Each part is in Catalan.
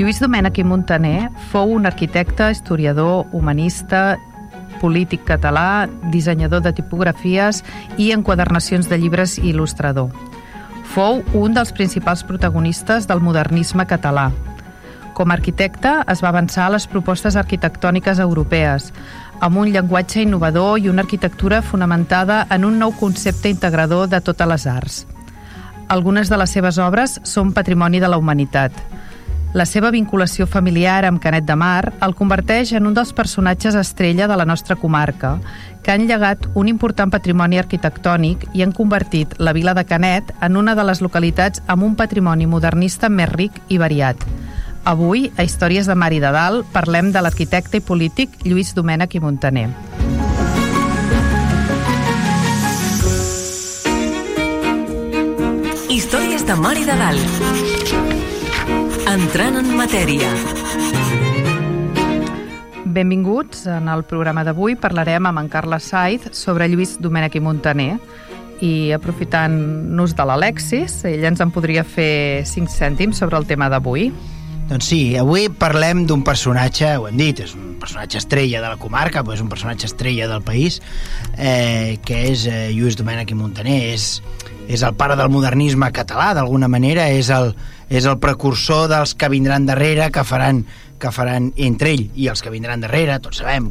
Lluís Domènech i Montaner fou un arquitecte, historiador, humanista, polític català, dissenyador de tipografies i enquadernacions de llibres i il·lustrador. Fou un dels principals protagonistes del modernisme català. Com a arquitecte es va avançar a les propostes arquitectòniques europees, amb un llenguatge innovador i una arquitectura fonamentada en un nou concepte integrador de totes les arts. Algunes de les seves obres són patrimoni de la humanitat – la seva vinculació familiar amb Canet de Mar el converteix en un dels personatges estrella de la nostra comarca, que han llegat un important patrimoni arquitectònic i han convertit la vila de Canet en una de les localitats amb un patrimoni modernista més ric i variat. Avui, a Històries de Mar i de Dalt, parlem de l'arquitecte i polític Lluís Domènech i Montaner. Històries de Mar i de Dalt Entrant en matèria. Benvinguts. En el programa d'avui parlarem amb en Carles Saiz sobre Lluís Domènech i Montaner i aprofitant-nos de l'Alexis, ell ens en podria fer 5 cèntims sobre el tema d'avui. Doncs sí, avui parlem d'un personatge, ho hem dit, és un personatge estrella de la comarca, però és un personatge estrella del país, eh, que és eh, Lluís Domènech i Montaner. És, és el pare del modernisme català, d'alguna manera, és el, és el precursor dels que vindran darrere, que faran, que faran entre ell i els que vindran darrere, tots sabem,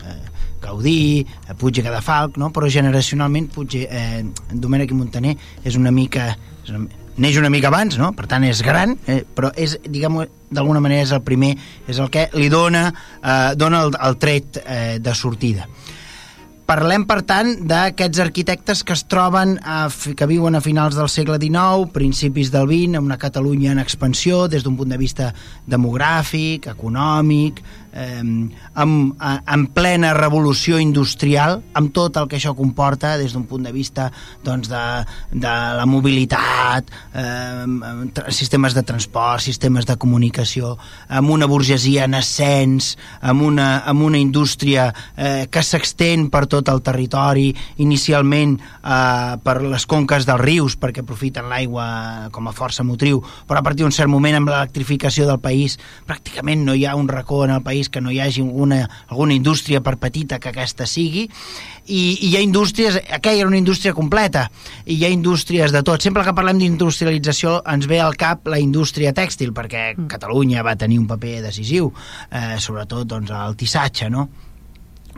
eh, Gaudí, eh, Puig i Cadafalc, no? però generacionalment Puig, eh, Domènec i Montaner és una mica... És una, neix una mica abans, no? per tant és gran, eh, però és, diguem d'alguna manera és el primer, és el que li dona, eh, dona el, el tret eh, de sortida. Parlem, per tant, d'aquests arquitectes que es troben, a, que viuen a finals del segle XIX, principis del XX, una Catalunya en expansió des d'un punt de vista demogràfic, econòmic, eh, amb, a, en plena revolució industrial, amb tot el que això comporta des d'un punt de vista doncs, de, de la mobilitat, eh, sistemes de transport, sistemes de comunicació, amb una burgesia en ascens, amb una, amb una indústria eh, que s'extén per tot el territori, inicialment eh, per les conques dels rius, perquè aprofiten l'aigua com a força motriu, però a partir d'un cert moment amb l'electrificació del país pràcticament no hi ha un racó en el país que no hi hagi alguna, alguna indústria per petita que aquesta sigui i, i hi ha indústries, aquella era una indústria completa i hi ha indústries de tot sempre que parlem d'industrialització ens ve al cap la indústria tèxtil perquè mm. Catalunya va tenir un paper decisiu eh, sobretot doncs, el tissatge no?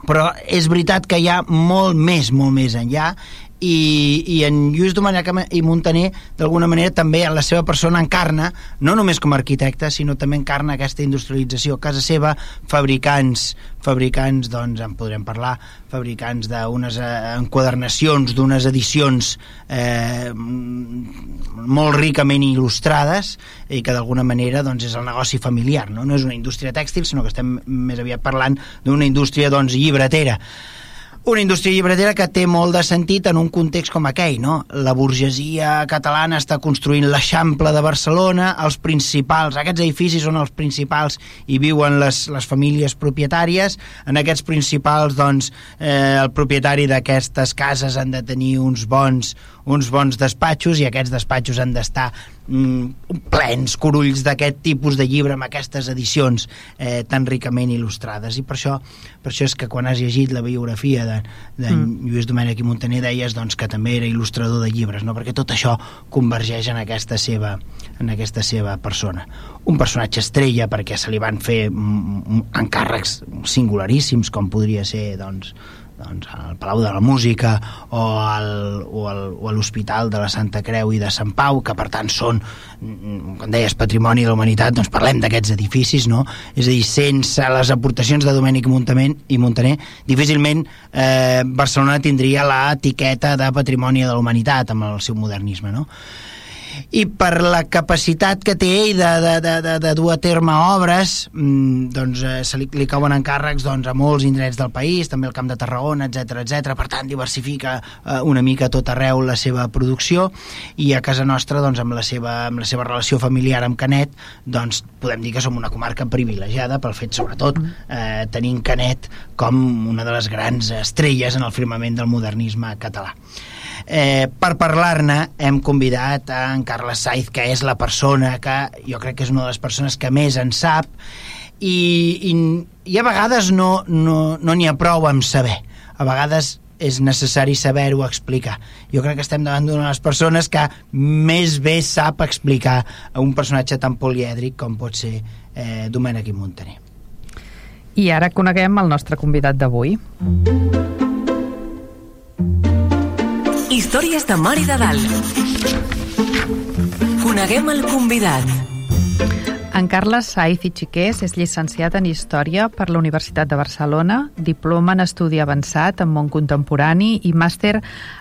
però és veritat que hi ha molt més, molt més enllà i, i en Lluís Domènech i Montaner d'alguna manera també en la seva persona encarna no només com a arquitecte sinó també encarna aquesta industrialització a casa seva, fabricants fabricants, doncs en podrem parlar fabricants d'unes eh, enquadernacions d'unes edicions eh, molt ricament il·lustrades i que d'alguna manera doncs, és el negoci familiar, no? no és una indústria tèxtil sinó que estem més aviat parlant d'una indústria doncs, llibretera una indústria llibretera que té molt de sentit en un context com aquell, no? La burgesia catalana està construint l'Eixample de Barcelona, els principals, aquests edificis són els principals i viuen les, les famílies propietàries, en aquests principals, doncs, eh, el propietari d'aquestes cases han de tenir uns bons, uns bons despatxos i aquests despatxos han d'estar mm, plens, corulls d'aquest tipus de llibre amb aquestes edicions eh, tan ricament il·lustrades i per això, per això és que quan has llegit la biografia de, de mm. Lluís Domènech i Montaner deies doncs, que també era il·lustrador de llibres no? perquè tot això convergeix en aquesta seva en aquesta seva persona un personatge estrella perquè se li van fer mm, mm, encàrrecs singularíssims com podria ser doncs, doncs, al Palau de la Música o, al, o, al, o a l'Hospital de la Santa Creu i de Sant Pau, que per tant són, mm, com deies, patrimoni de la humanitat, doncs parlem d'aquests edificis, no? És a dir, sense les aportacions de Domènec Montament i Montaner, difícilment eh, Barcelona tindria l'etiqueta de patrimoni de la humanitat amb el seu modernisme, no? I per la capacitat que té ell de, de, de, de, de dur a terme obres mm, doncs eh, se li, li cauen encàrrecs doncs, a molts indrets del país, també al Camp de Tarragona, etc etc. per tant diversifica eh, una mica tot arreu la seva producció i a casa nostra doncs, amb, la seva, amb la seva relació familiar amb Canet doncs podem dir que som una comarca privilegiada pel fet sobretot eh, tenint Canet com una de les grans estrelles en el firmament del modernisme català. Eh, per parlar-ne hem convidat a en Carles Saiz, que és la persona que jo crec que és una de les persones que més en sap i, i, i a vegades no n'hi no, no ha prou amb saber. A vegades és necessari saber-ho explicar. Jo crec que estem davant d'una de les persones que més bé sap explicar a un personatge tan polièdric com pot ser eh, Domènec i Montaner. I ara coneguem el nostre convidat d'avui. Mm -hmm. Històries de Mar i de Dalt. Coneguem el convidat. En Carles Saiz i Xiqués és llicenciat en Història per la Universitat de Barcelona, diploma en Estudi Avançat en Món Contemporani i màster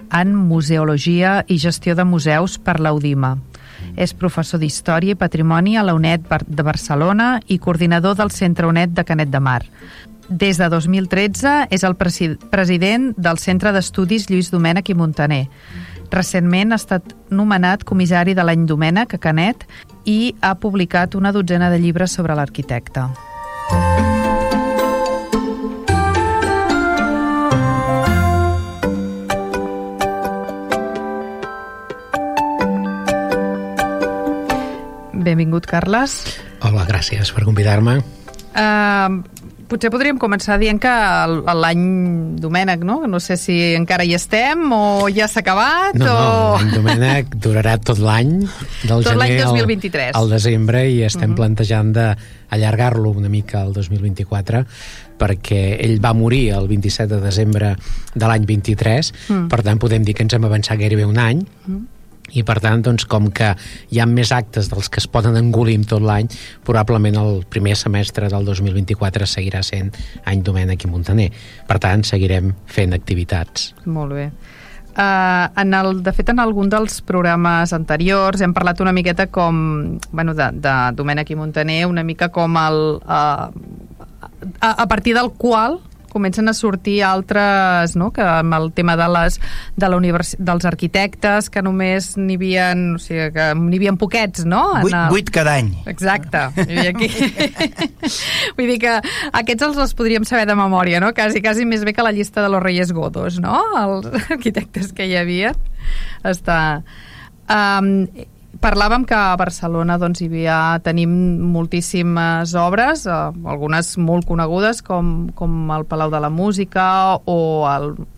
en Museologia i Gestió de Museus per l'Audima. És professor d'Història i Patrimoni a la UNED de Barcelona i coordinador del Centre UNED de Canet de Mar. Des de 2013 és el president del Centre d'Estudis Lluís Domènech i Montaner. Recentment ha estat nomenat comissari de l'any Domènech a Canet i ha publicat una dotzena de llibres sobre l'arquitecte. Benvingut, Carles. Hola, gràcies per convidar-me. Uh, potser podríem començar dient que l'any Domènec, no? No sé si encara hi estem o ja s'ha acabat no, o... No, l'any Domènec durarà tot l'any, del tot gener 2023. Al, al desembre, i estem uh mhm. -huh. plantejant d'allargar-lo una mica al 2024 perquè ell va morir el 27 de desembre de l'any 23, uh mm. per tant podem dir que ens hem avançat gairebé un any, mm. I per tant, doncs, com que hi ha més actes dels que es poden engolir en tot l'any, probablement el primer semestre del 2024 seguirà sent any Domènec i Montaner. Per tant, seguirem fent activitats. Molt bé. Uh, en el, de fet, en algun dels programes anteriors hem parlat una miqueta com, bueno, de, de Domènec i Montaner, una mica com el... Uh, a, a partir del qual comencen a sortir altres, no? que amb el tema de les, de la univers, dels arquitectes, que només n'hi havia, o sigui, que n'hi havia poquets, no? Vuit, el... vuit cada any. Exacte. I aquí... Vull dir que aquests els els podríem saber de memòria, no? Quasi, quasi més bé que la llista de los Reyes Godos, no? Els arquitectes que hi havia. Està... Um, Parlàvem que a Barcelona doncs, hi havia, tenim moltíssimes obres, eh, algunes molt conegudes, com, com el Palau de la Música o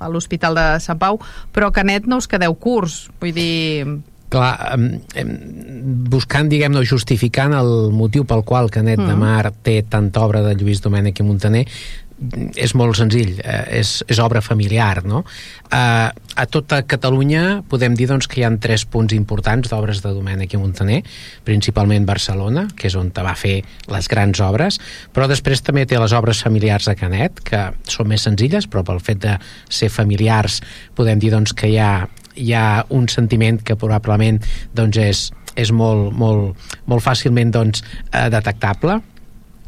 l'Hospital de Sant Pau, però Canet no us quedeu curts, vull dir... Clar, buscant, diguem-ne, justificant el motiu pel qual Canet mm. de Mar té tanta obra de Lluís Domènech i Montaner, és molt senzill, eh, és, és obra familiar, no? Eh, a tota Catalunya podem dir doncs, que hi ha tres punts importants d'obres de Domènec i Montaner, principalment Barcelona, que és on va fer les grans obres, però després també té les obres familiars a Canet, que són més senzilles, però pel fet de ser familiars podem dir doncs, que hi ha, hi ha un sentiment que probablement doncs, és, és molt, molt, molt fàcilment doncs, eh, detectable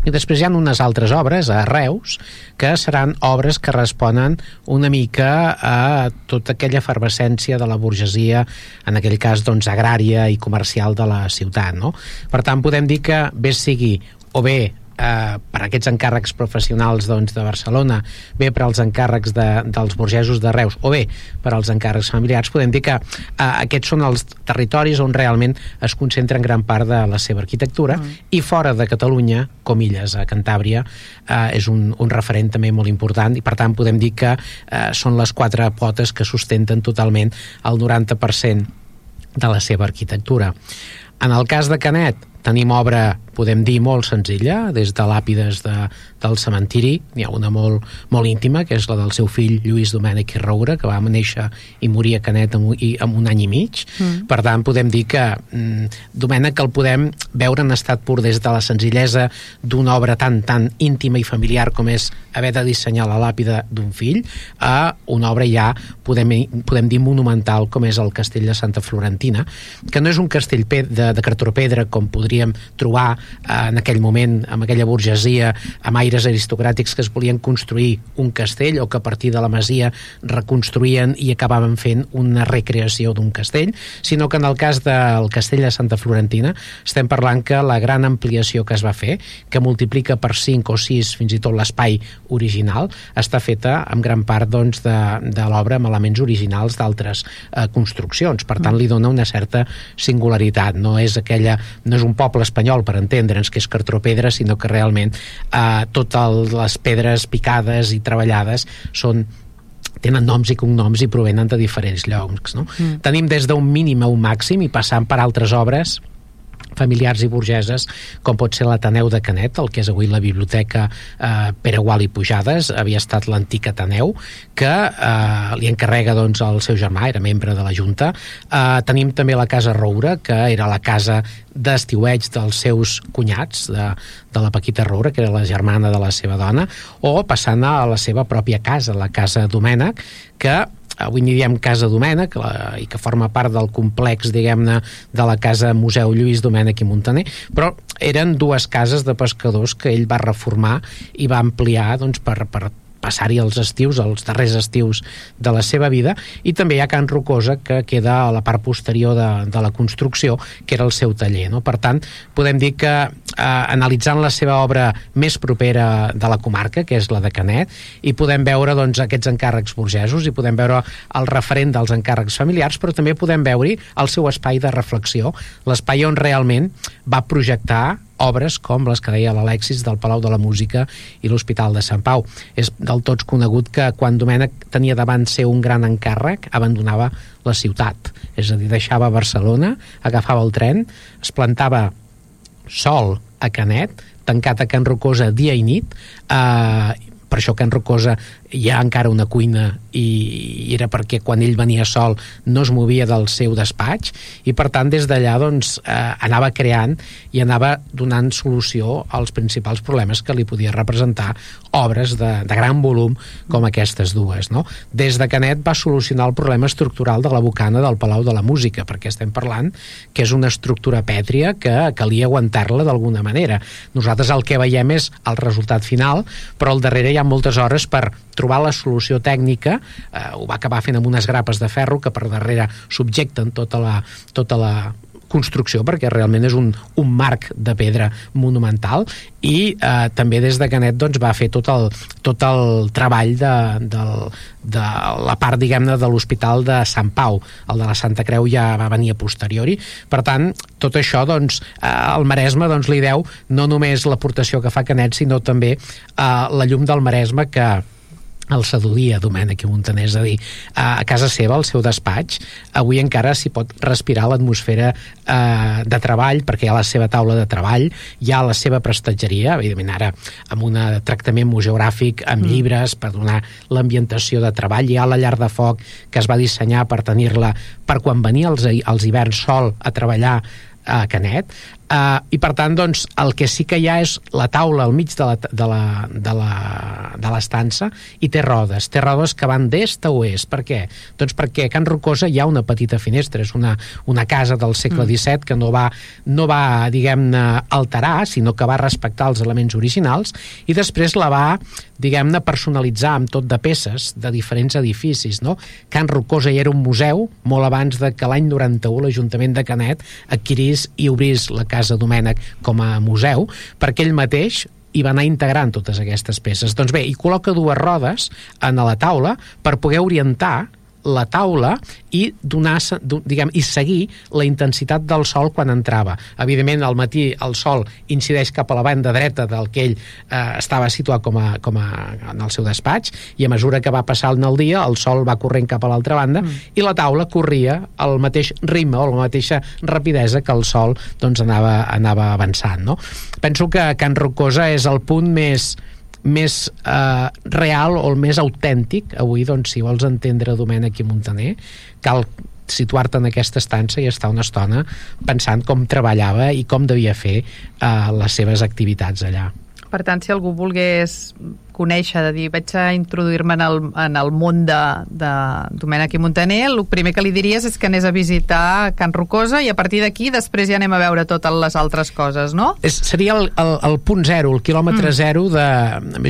i després hi ha unes altres obres a Reus que seran obres que responen una mica a tota aquella efervescència de la burgesia, en aquell cas doncs, agrària i comercial de la ciutat. No? Per tant, podem dir que bé sigui o bé eh, per aquests encàrrecs professionals doncs, de Barcelona, bé per als encàrrecs de, dels burgesos de Reus o bé per als encàrrecs familiars, podem dir que eh, aquests són els territoris on realment es concentra en gran part de la seva arquitectura mm. i fora de Catalunya, com Illes, a Cantàbria, eh, és un, un referent també molt important i per tant podem dir que eh, són les quatre potes que sustenten totalment el 90% de la seva arquitectura. En el cas de Canet, tenim obra podem dir molt senzilla, des de làpides de, del cementiri, n'hi ha una molt, molt íntima, que és la del seu fill Lluís Domènech i Roura, que va néixer i morir a Canet amb, i, amb un any i mig. Mm. Per tant, podem dir que mm, Domènech el podem veure en estat pur des de la senzillesa d'una obra tan, tan íntima i familiar com és haver de dissenyar la làpida d'un fill a una obra ja, podem, podem dir, monumental com és el castell de Santa Florentina, que no és un castell de, de cartropedra com podríem trobar en aquell moment amb aquella burgesia amb aire aires aristocràtics que es volien construir un castell o que a partir de la masia reconstruïen i acabaven fent una recreació d'un castell, sinó que en el cas del castell de Santa Florentina estem parlant que la gran ampliació que es va fer, que multiplica per 5 o 6 fins i tot l'espai original, està feta en gran part doncs, de, de l'obra amb elements originals d'altres eh, construccions. Per tant, li dona una certa singularitat. No és aquella, no és un poble espanyol, per entendre'ns, que és cartropedra, sinó que realment eh, tot totes les pedres picades i treballades són tenen noms i cognoms i provenen de diferents llocs. No? Mm. Tenim des d'un mínim a un màxim i passant per altres obres familiars i burgeses, com pot ser l'Ateneu de Canet, el que és avui la biblioteca eh, Pere Gual i Pujades, havia estat l'antic Ateneu, que eh, li encarrega doncs, el seu germà, era membre de la Junta. Eh, tenim també la Casa Roura, que era la casa d'estiueig dels seus cunyats, de, de la Paquita Roura, que era la germana de la seva dona, o passant a la seva pròpia casa, la Casa Domènec, que avui n'hi diem Casa Domènec la, i que forma part del complex diguem-ne de la Casa Museu Lluís Domènec i Montaner però eren dues cases de pescadors que ell va reformar i va ampliar doncs, per, per passar-hi els estius, els darrers estius de la seva vida, i també hi ha Can Rocosa, que queda a la part posterior de, de la construcció, que era el seu taller. No? Per tant, podem dir que eh, analitzant la seva obra més propera de la comarca, que és la de Canet, i podem veure doncs, aquests encàrrecs burgesos, i podem veure el referent dels encàrrecs familiars, però també podem veure el seu espai de reflexió, l'espai on realment va projectar obres com les que deia l'Alexis del Palau de la Música i l'Hospital de Sant Pau. És del tots conegut que quan Domènec tenia davant ser un gran encàrrec, abandonava la ciutat. És a dir, deixava Barcelona, agafava el tren, es plantava sol a Canet, tancat a Can Rocosa dia i nit, eh, per això Can Rocosa hi ha encara una cuina i era perquè quan ell venia sol no es movia del seu despatx i per tant des d'allà doncs, eh, anava creant i anava donant solució als principals problemes que li podia representar obres de, de gran volum com aquestes dues. No? Des de Canet va solucionar el problema estructural de la bocana del Palau de la Música, perquè estem parlant que és una estructura pètria que calia aguantar-la d'alguna manera. Nosaltres el que veiem és el resultat final, però al darrere hi ha moltes hores per trobar la solució tècnica, eh, ho va acabar fent amb unes grapes de ferro que per darrere subjecten tota la, tota la construcció perquè realment és un, un marc de pedra monumental. I eh, també des de Canet doncs, va fer tot el, tot el treball de, de, de la part diguem-ne de l'Hospital de Sant Pau. El de la Santa Creu ja va venir a posteriori. Per tant tot això doncs, eh, el Maresme doncs, li deu no només l'aportació que fa Canet sinó també eh, la llum del Maresme que el seduïa Domènec i Montaner, és a dir, a casa seva, al seu despatx, avui encara s'hi pot respirar l'atmosfera eh, de treball, perquè hi ha la seva taula de treball, hi ha la seva prestatgeria, evidentment ara amb un tractament museogràfic, amb mm. llibres, per donar l'ambientació de treball, hi ha la llar de foc que es va dissenyar per tenir-la per quan venia els, els hiverns sol a treballar a Canet uh, i per tant doncs, el que sí que hi ha és la taula al mig de la, de la, de la, de l'estança i té rodes, té rodes que van d'est a oest, per què? Doncs perquè a Can Rocosa hi ha una petita finestra és una, una casa del segle XVII mm. que no va, no va diguem-ne alterar, sinó que va respectar els elements originals i després la va diguem-ne, personalitzar amb tot de peces de diferents edificis, no? Can Rocosa hi era un museu molt abans de que l'any 91 l'Ajuntament de Canet adquirís i obrís la Casa Domènec com a museu, perquè ell mateix i va anar integrant totes aquestes peces. Doncs bé, hi col·loca dues rodes en la taula per poder orientar la taula i donar, diguem, i seguir la intensitat del sol quan entrava. Evidentment, al matí el sol incideix cap a la banda dreta del que ell eh, estava situat com a, com a, en el seu despatx i a mesura que va passar el dia el sol va corrent cap a l'altra banda mm. i la taula corria al mateix ritme o la mateixa rapidesa que el sol doncs, anava, anava avançant. No? Penso que Can Rocosa és el punt més més eh, real o el més autèntic avui, doncs, si vols entendre Domènec i Montaner cal situar-te en aquesta estança i estar una estona pensant com treballava i com devia fer eh, les seves activitats allà. Per tant, si algú volgués conèixer, de dir, vaig a introduir-me en, el, en el món de, de Domènec i Montaner, el primer que li diries és que anés a visitar Can Rocosa i a partir d'aquí després ja anem a veure totes les altres coses, no? És, seria el, el, el punt zero, el quilòmetre mm. zero de...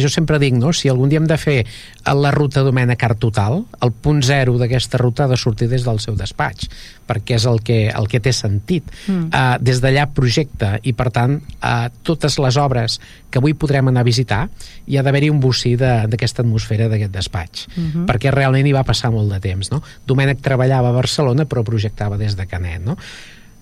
Jo sempre dic, no? Si algun dia hem de fer la ruta Domènec Art Total, el punt zero d'aquesta ruta ha de sortir des del seu despatx, perquè és el que, el que té sentit. Mm. Uh, des d'allà projecte i, per tant, uh, totes les obres que avui podrem anar a visitar hi ha d'haver-hi un bocí d'aquesta atmosfera d'aquest despatx, mhm. -huh. perquè realment hi va passar molt de temps, no? Domènec treballava a Barcelona però projectava des de Canet, no?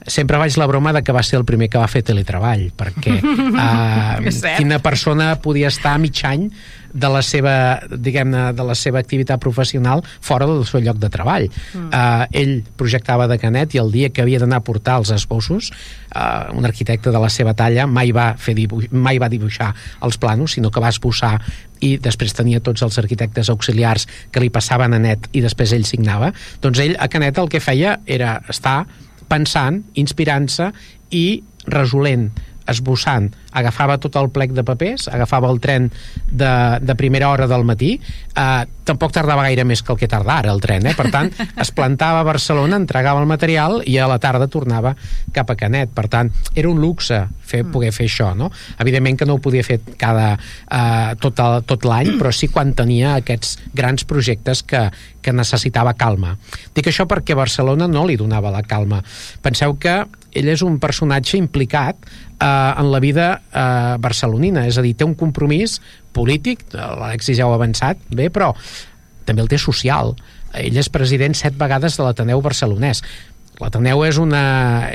sempre vaig la broma de que va ser el primer que va fer teletreball, perquè uh, quina persona podia estar mig any de la seva, diguem-ne, de la seva activitat professional fora del seu lloc de treball. Mm. Uh, ell projectava de Canet i el dia que havia d'anar a portar els esbossos, uh, un arquitecte de la seva talla mai va, fer dibuix, mai va dibuixar els planos, sinó que va esbossar i després tenia tots els arquitectes auxiliars que li passaven a net i després ell signava, doncs ell a Canet el que feia era estar pensant, inspirant-se i resolent esbossant, agafava tot el plec de papers, agafava el tren de, de primera hora del matí, eh, tampoc tardava gaire més que el que tarda ara el tren, eh? per tant, es plantava a Barcelona, entregava el material i a la tarda tornava cap a Canet, per tant, era un luxe fer, mm. poder fer això, no? Evidentment que no ho podia fer cada, eh, tot, el, tot l'any, però sí quan tenia aquests grans projectes que, que necessitava calma. Dic això perquè Barcelona no li donava la calma. Penseu que ell és un personatge implicat eh, en la vida eh, barcelonina, és a dir, té un compromís polític, l'Alexis ja ho ha avançat, bé, però també el té social. Ell és president set vegades de l'Ateneu barcelonès. L'Ateneu és una,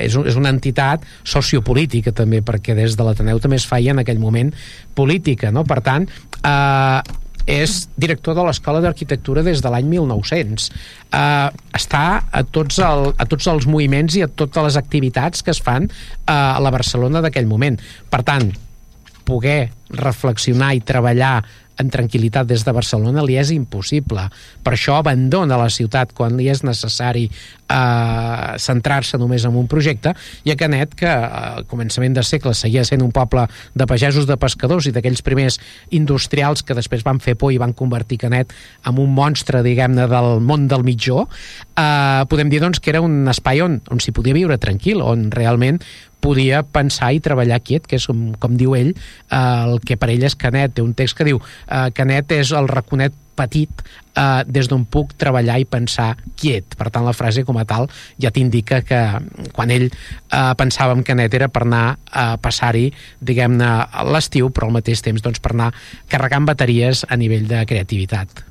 és, un, és una entitat sociopolítica també, perquè des de l'Ateneu també es feia en aquell moment política, no? Per tant, eh, és director de l'Escola d'Arquitectura des de l'any 1900. Uh, eh, està a tots, el, a tots els moviments i a totes les activitats que es fan uh, a la Barcelona d'aquell moment. Per tant, poder reflexionar i treballar en tranquil·litat des de Barcelona li és impossible. Per això abandona la ciutat quan li és necessari eh, centrar-se només en un projecte i a Canet, que al començament de segle seguia sent un poble de pagesos de pescadors i d'aquells primers industrials que després van fer por i van convertir Canet en un monstre, diguem-ne, del món del mitjó, eh, podem dir doncs, que era un espai on, on s'hi podia viure tranquil, on realment podia pensar i treballar quiet, que és com, com diu ell, eh, el que per ell és Canet. Té un text que diu eh, Canet és el raconet petit eh, des d'on puc treballar i pensar quiet. Per tant, la frase com a tal ja t'indica que quan ell eh, pensava en Canet era per anar a passar-hi, diguem-ne, l'estiu, però al mateix temps doncs, per anar carregant bateries a nivell de creativitat.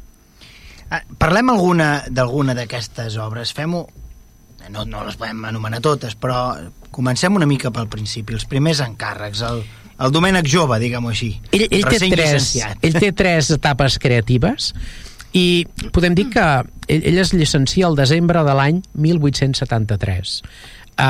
Eh, parlem alguna d'alguna d'aquestes obres. Fem-ho no, no les podem anomenar totes, però comencem una mica pel principi. Els primers encàrrecs, el, el Domènec jove, diguem-ho així. Ell, ell, té tres, ell té tres etapes creatives i podem dir que ell, ell es llicencia al desembre de l'any 1873 a,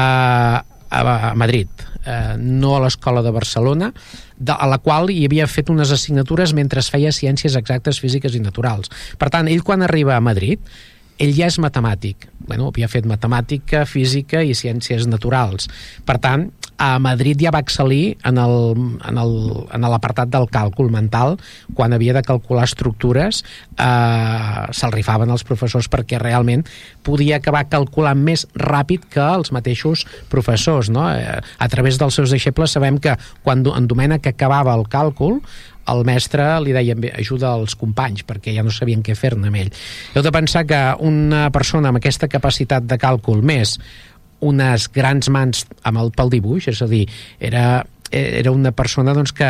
a, a Madrid, eh, no a l'Escola de Barcelona, de, a la qual hi havia fet unes assignatures mentre es feia ciències exactes, físiques i naturals. Per tant, ell quan arriba a Madrid ell ja és matemàtic. Bueno, havia fet matemàtica, física i ciències naturals. Per tant, a Madrid ja va excel·lir en l'apartat del càlcul mental quan havia de calcular estructures eh, se'l rifaven els professors perquè realment podia acabar calculant més ràpid que els mateixos professors no? Eh, a través dels seus deixebles sabem que quan en Domènec acabava el càlcul el mestre li deia ajuda als companys perquè ja no sabien què fer-ne amb ell. Heu de pensar que una persona amb aquesta capacitat de càlcul més unes grans mans amb el, pel dibuix, és a dir, era era una persona doncs, que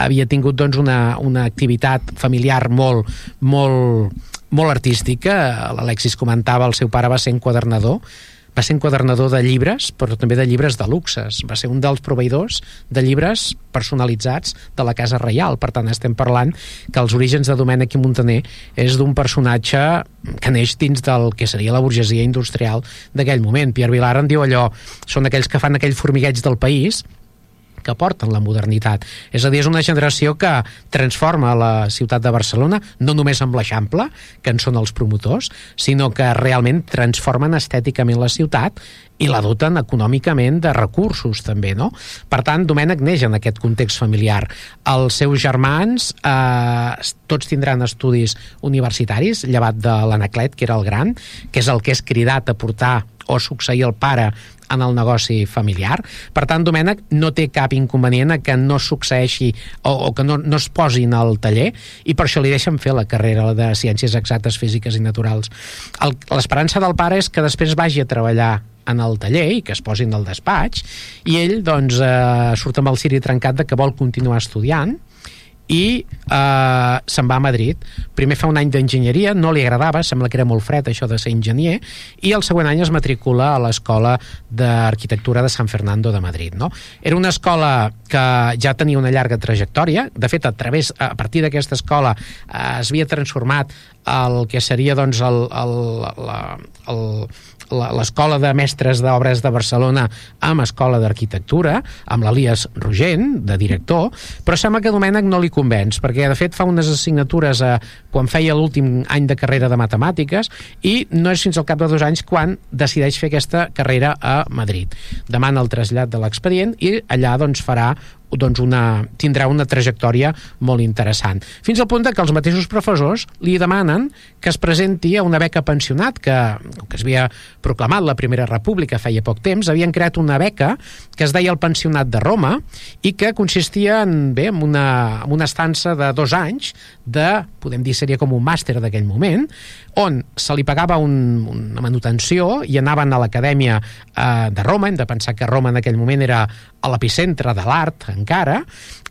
havia tingut doncs, una, una activitat familiar molt, molt molt artística. L'Alexis comentava, el seu pare va ser enquadernador, va ser enquadernador de llibres, però també de llibres de luxes. Va ser un dels proveïdors de llibres personalitzats de la Casa Reial. Per tant, estem parlant que els orígens de Domènec i Montaner és d'un personatge que neix dins del que seria la burgesia industrial d'aquell moment. Pierre Vilar en diu allò, són aquells que fan aquell formigueig del país, que porten la modernitat. És a dir, és una generació que transforma la ciutat de Barcelona, no només amb l'Eixample, que en són els promotors, sinó que realment transformen estèticament la ciutat i la doten econòmicament de recursos també, no? Per tant, Domènec neix en aquest context familiar. Els seus germans eh, tots tindran estudis universitaris, llevat de l'Anaclet, que era el gran, que és el que és cridat a portar o succeir el pare en el negoci familiar. Per tant, Domènec no té cap inconvenient que no succeeixi o, o que no, no es posin al taller i per això li deixen fer la carrera de Ciències Exactes, Físiques i Naturals. L'esperança del pare és que després vagi a treballar en el taller i que es posin al despatx i ell doncs eh, surt amb el ciri trencat de que vol continuar estudiant i eh, se'n va a Madrid. Primer fa un any d'enginyeria, no li agradava, sembla que era molt fred això de ser enginyer, i el següent any es matricula a l'Escola d'Arquitectura de San Fernando de Madrid. No? Era una escola que ja tenia una llarga trajectòria, de fet, a, través, a partir d'aquesta escola eh, es havia transformat el que seria doncs, el, el, la, el, l'Escola de Mestres d'Obres de Barcelona amb Escola d'Arquitectura, amb l'Elias Rogent, de director, però sembla que Domènec no li convenç, perquè de fet fa unes assignatures a, quan feia l'últim any de carrera de matemàtiques i no és fins al cap de dos anys quan decideix fer aquesta carrera a Madrid. Demana el trasllat de l'expedient i allà doncs farà doncs una, tindrà una trajectòria molt interessant. Fins al punt que els mateixos professors li demanen que es presenti a una beca pensionat que, que es havia proclamat la Primera República feia poc temps, havien creat una beca que es deia el Pensionat de Roma i que consistia en, bé, en una, en una estança de dos anys de, podem dir, seria com un màster d'aquell moment, on se li pagava un, una manutenció i anaven a l'acadèmia eh, de Roma, hem de pensar que Roma en aquell moment era a l'epicentre de l'art encara,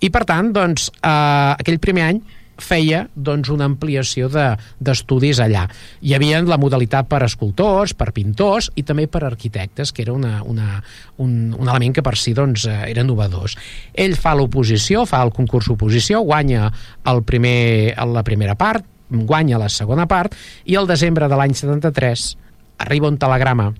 i per tant, doncs, eh, aquell primer any feia doncs, una ampliació d'estudis de, allà. Hi havia la modalitat per escultors, per pintors i també per arquitectes, que era una, una, un, un element que per si doncs, era novedós. Ell fa l'oposició, fa el concurs oposició, guanya el primer, la primera part, guanya la segona part, i el desembre de l'any 73 arriba un telegrama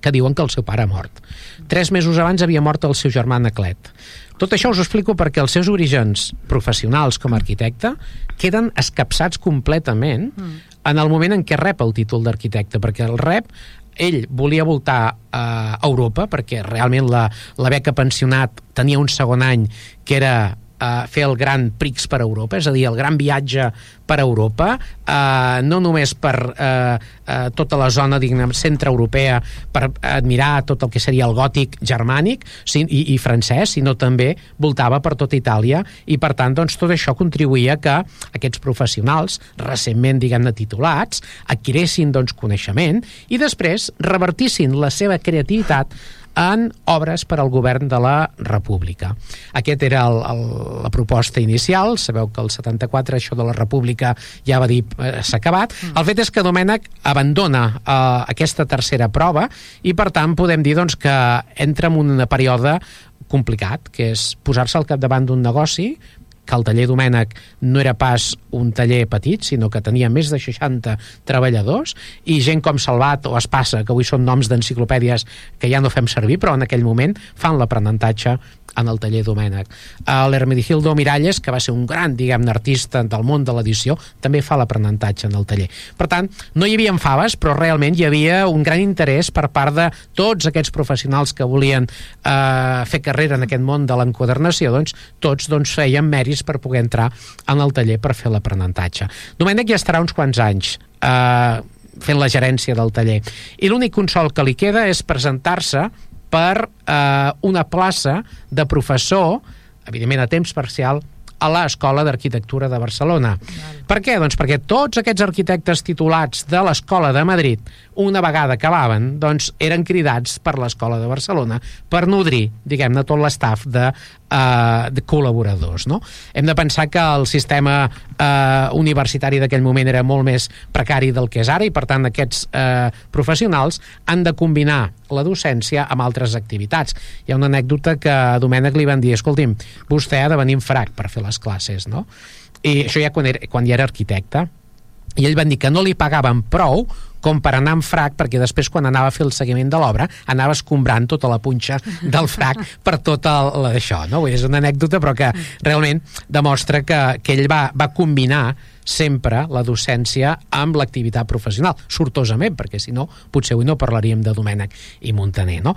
que diuen que el seu pare ha mort. Tres mesos abans havia mort el seu germà Anaclet. Tot això us ho explico perquè els seus orígens professionals com a arquitecte queden escapçats completament mm. en el moment en què rep el títol d'arquitecte, perquè el rep ell volia voltar a Europa perquè realment la, la beca pensionat tenia un segon any que era eh, fer el gran Prix per Europa, és a dir, el gran viatge per Europa, eh, no només per eh, eh, tota la zona diguem, centre-europea, per admirar tot el que seria el gòtic germànic i, i francès, sinó també voltava per tota Itàlia i, per tant, doncs, tot això contribuïa que aquests professionals, recentment, diguem-ne, titulats, adquiressin doncs, coneixement i després revertissin la seva creativitat en obres per al govern de la República. Aquest era el, el, la proposta inicial, sabeu que el 74 això de la República ja va dir eh, s'ha acabat. Mm. El fet és que Domènec abandona eh, aquesta tercera prova i per tant podem dir doncs, que entra en un període complicat, que és posar-se al capdavant d'un negoci, que el taller Domènec no era pas un taller petit, sinó que tenia més de 60 treballadors i gent com Salvat o Espassa, que avui són noms d'enciclopèdies que ja no fem servir, però en aquell moment fan l'aprenentatge en el taller Domènec. L'Hermenegildo Miralles, que va ser un gran, diguem-ne, artista del món de l'edició, també fa l'aprenentatge en el taller. Per tant, no hi havia faves, però realment hi havia un gran interès per part de tots aquests professionals que volien eh, fer carrera en aquest món de l'enquadernació, doncs tots doncs, feien mèrits per poder entrar en el taller per fer l'aprenentatge. Domènec ja estarà uns quants anys eh, fent la gerència del taller. I l'únic consol que li queda és presentar-se per eh, una plaça de professor, evidentment a temps parcial, a l'Escola d'Arquitectura de Barcelona. Val. Per què? Doncs perquè tots aquests arquitectes titulats de l'Escola de Madrid, una vegada acabaven, doncs eren cridats per l'Escola de Barcelona per nodrir, diguem-ne, tot l'estaf de, uh, de col·laboradors. No? Hem de pensar que el sistema uh, universitari d'aquell moment era molt més precari del que és ara i, per tant, aquests uh, professionals han de combinar la docència amb altres activitats. Hi ha una anècdota que a Domènec li van dir, escolti'm, vostè ha de venir en frac per fer les classes, no? I això ja quan, era, quan ja era arquitecte i ell van dir que no li pagaven prou com per anar en frac, perquè després quan anava a fer el seguiment de l'obra anava escombrant tota la punxa del frac per tot el, això, no? És una anècdota però que realment demostra que, que ell va, va combinar sempre la docència amb l'activitat professional, sortosament, perquè si no, potser avui no parlaríem de Domènec i Montaner, no?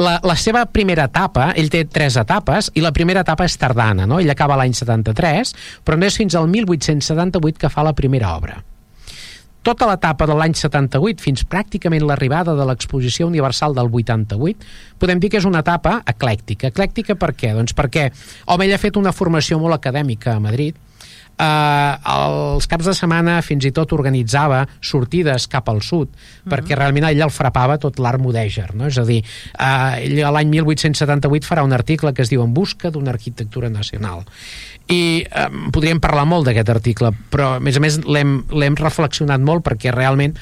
La, la seva primera etapa, ell té tres etapes, i la primera etapa és tardana, no? Ell acaba l'any 73, però no és fins al 1878 que fa la primera obra tota l'etapa de l'any 78 fins pràcticament l'arribada de l'exposició universal del 88, podem dir que és una etapa eclèctica. Eclèctica per què? Doncs perquè, home, ell ha fet una formació molt acadèmica a Madrid, eh, els caps de setmana fins i tot organitzava sortides cap al sud, uh -huh. perquè realment allà el frapava tot l'art mudèjar, no? És a dir, eh, ell l'any 1878 farà un article que es diu En busca d'una arquitectura nacional. I eh, podríem parlar molt d'aquest article, però a més a més l'hem reflexionat molt perquè realment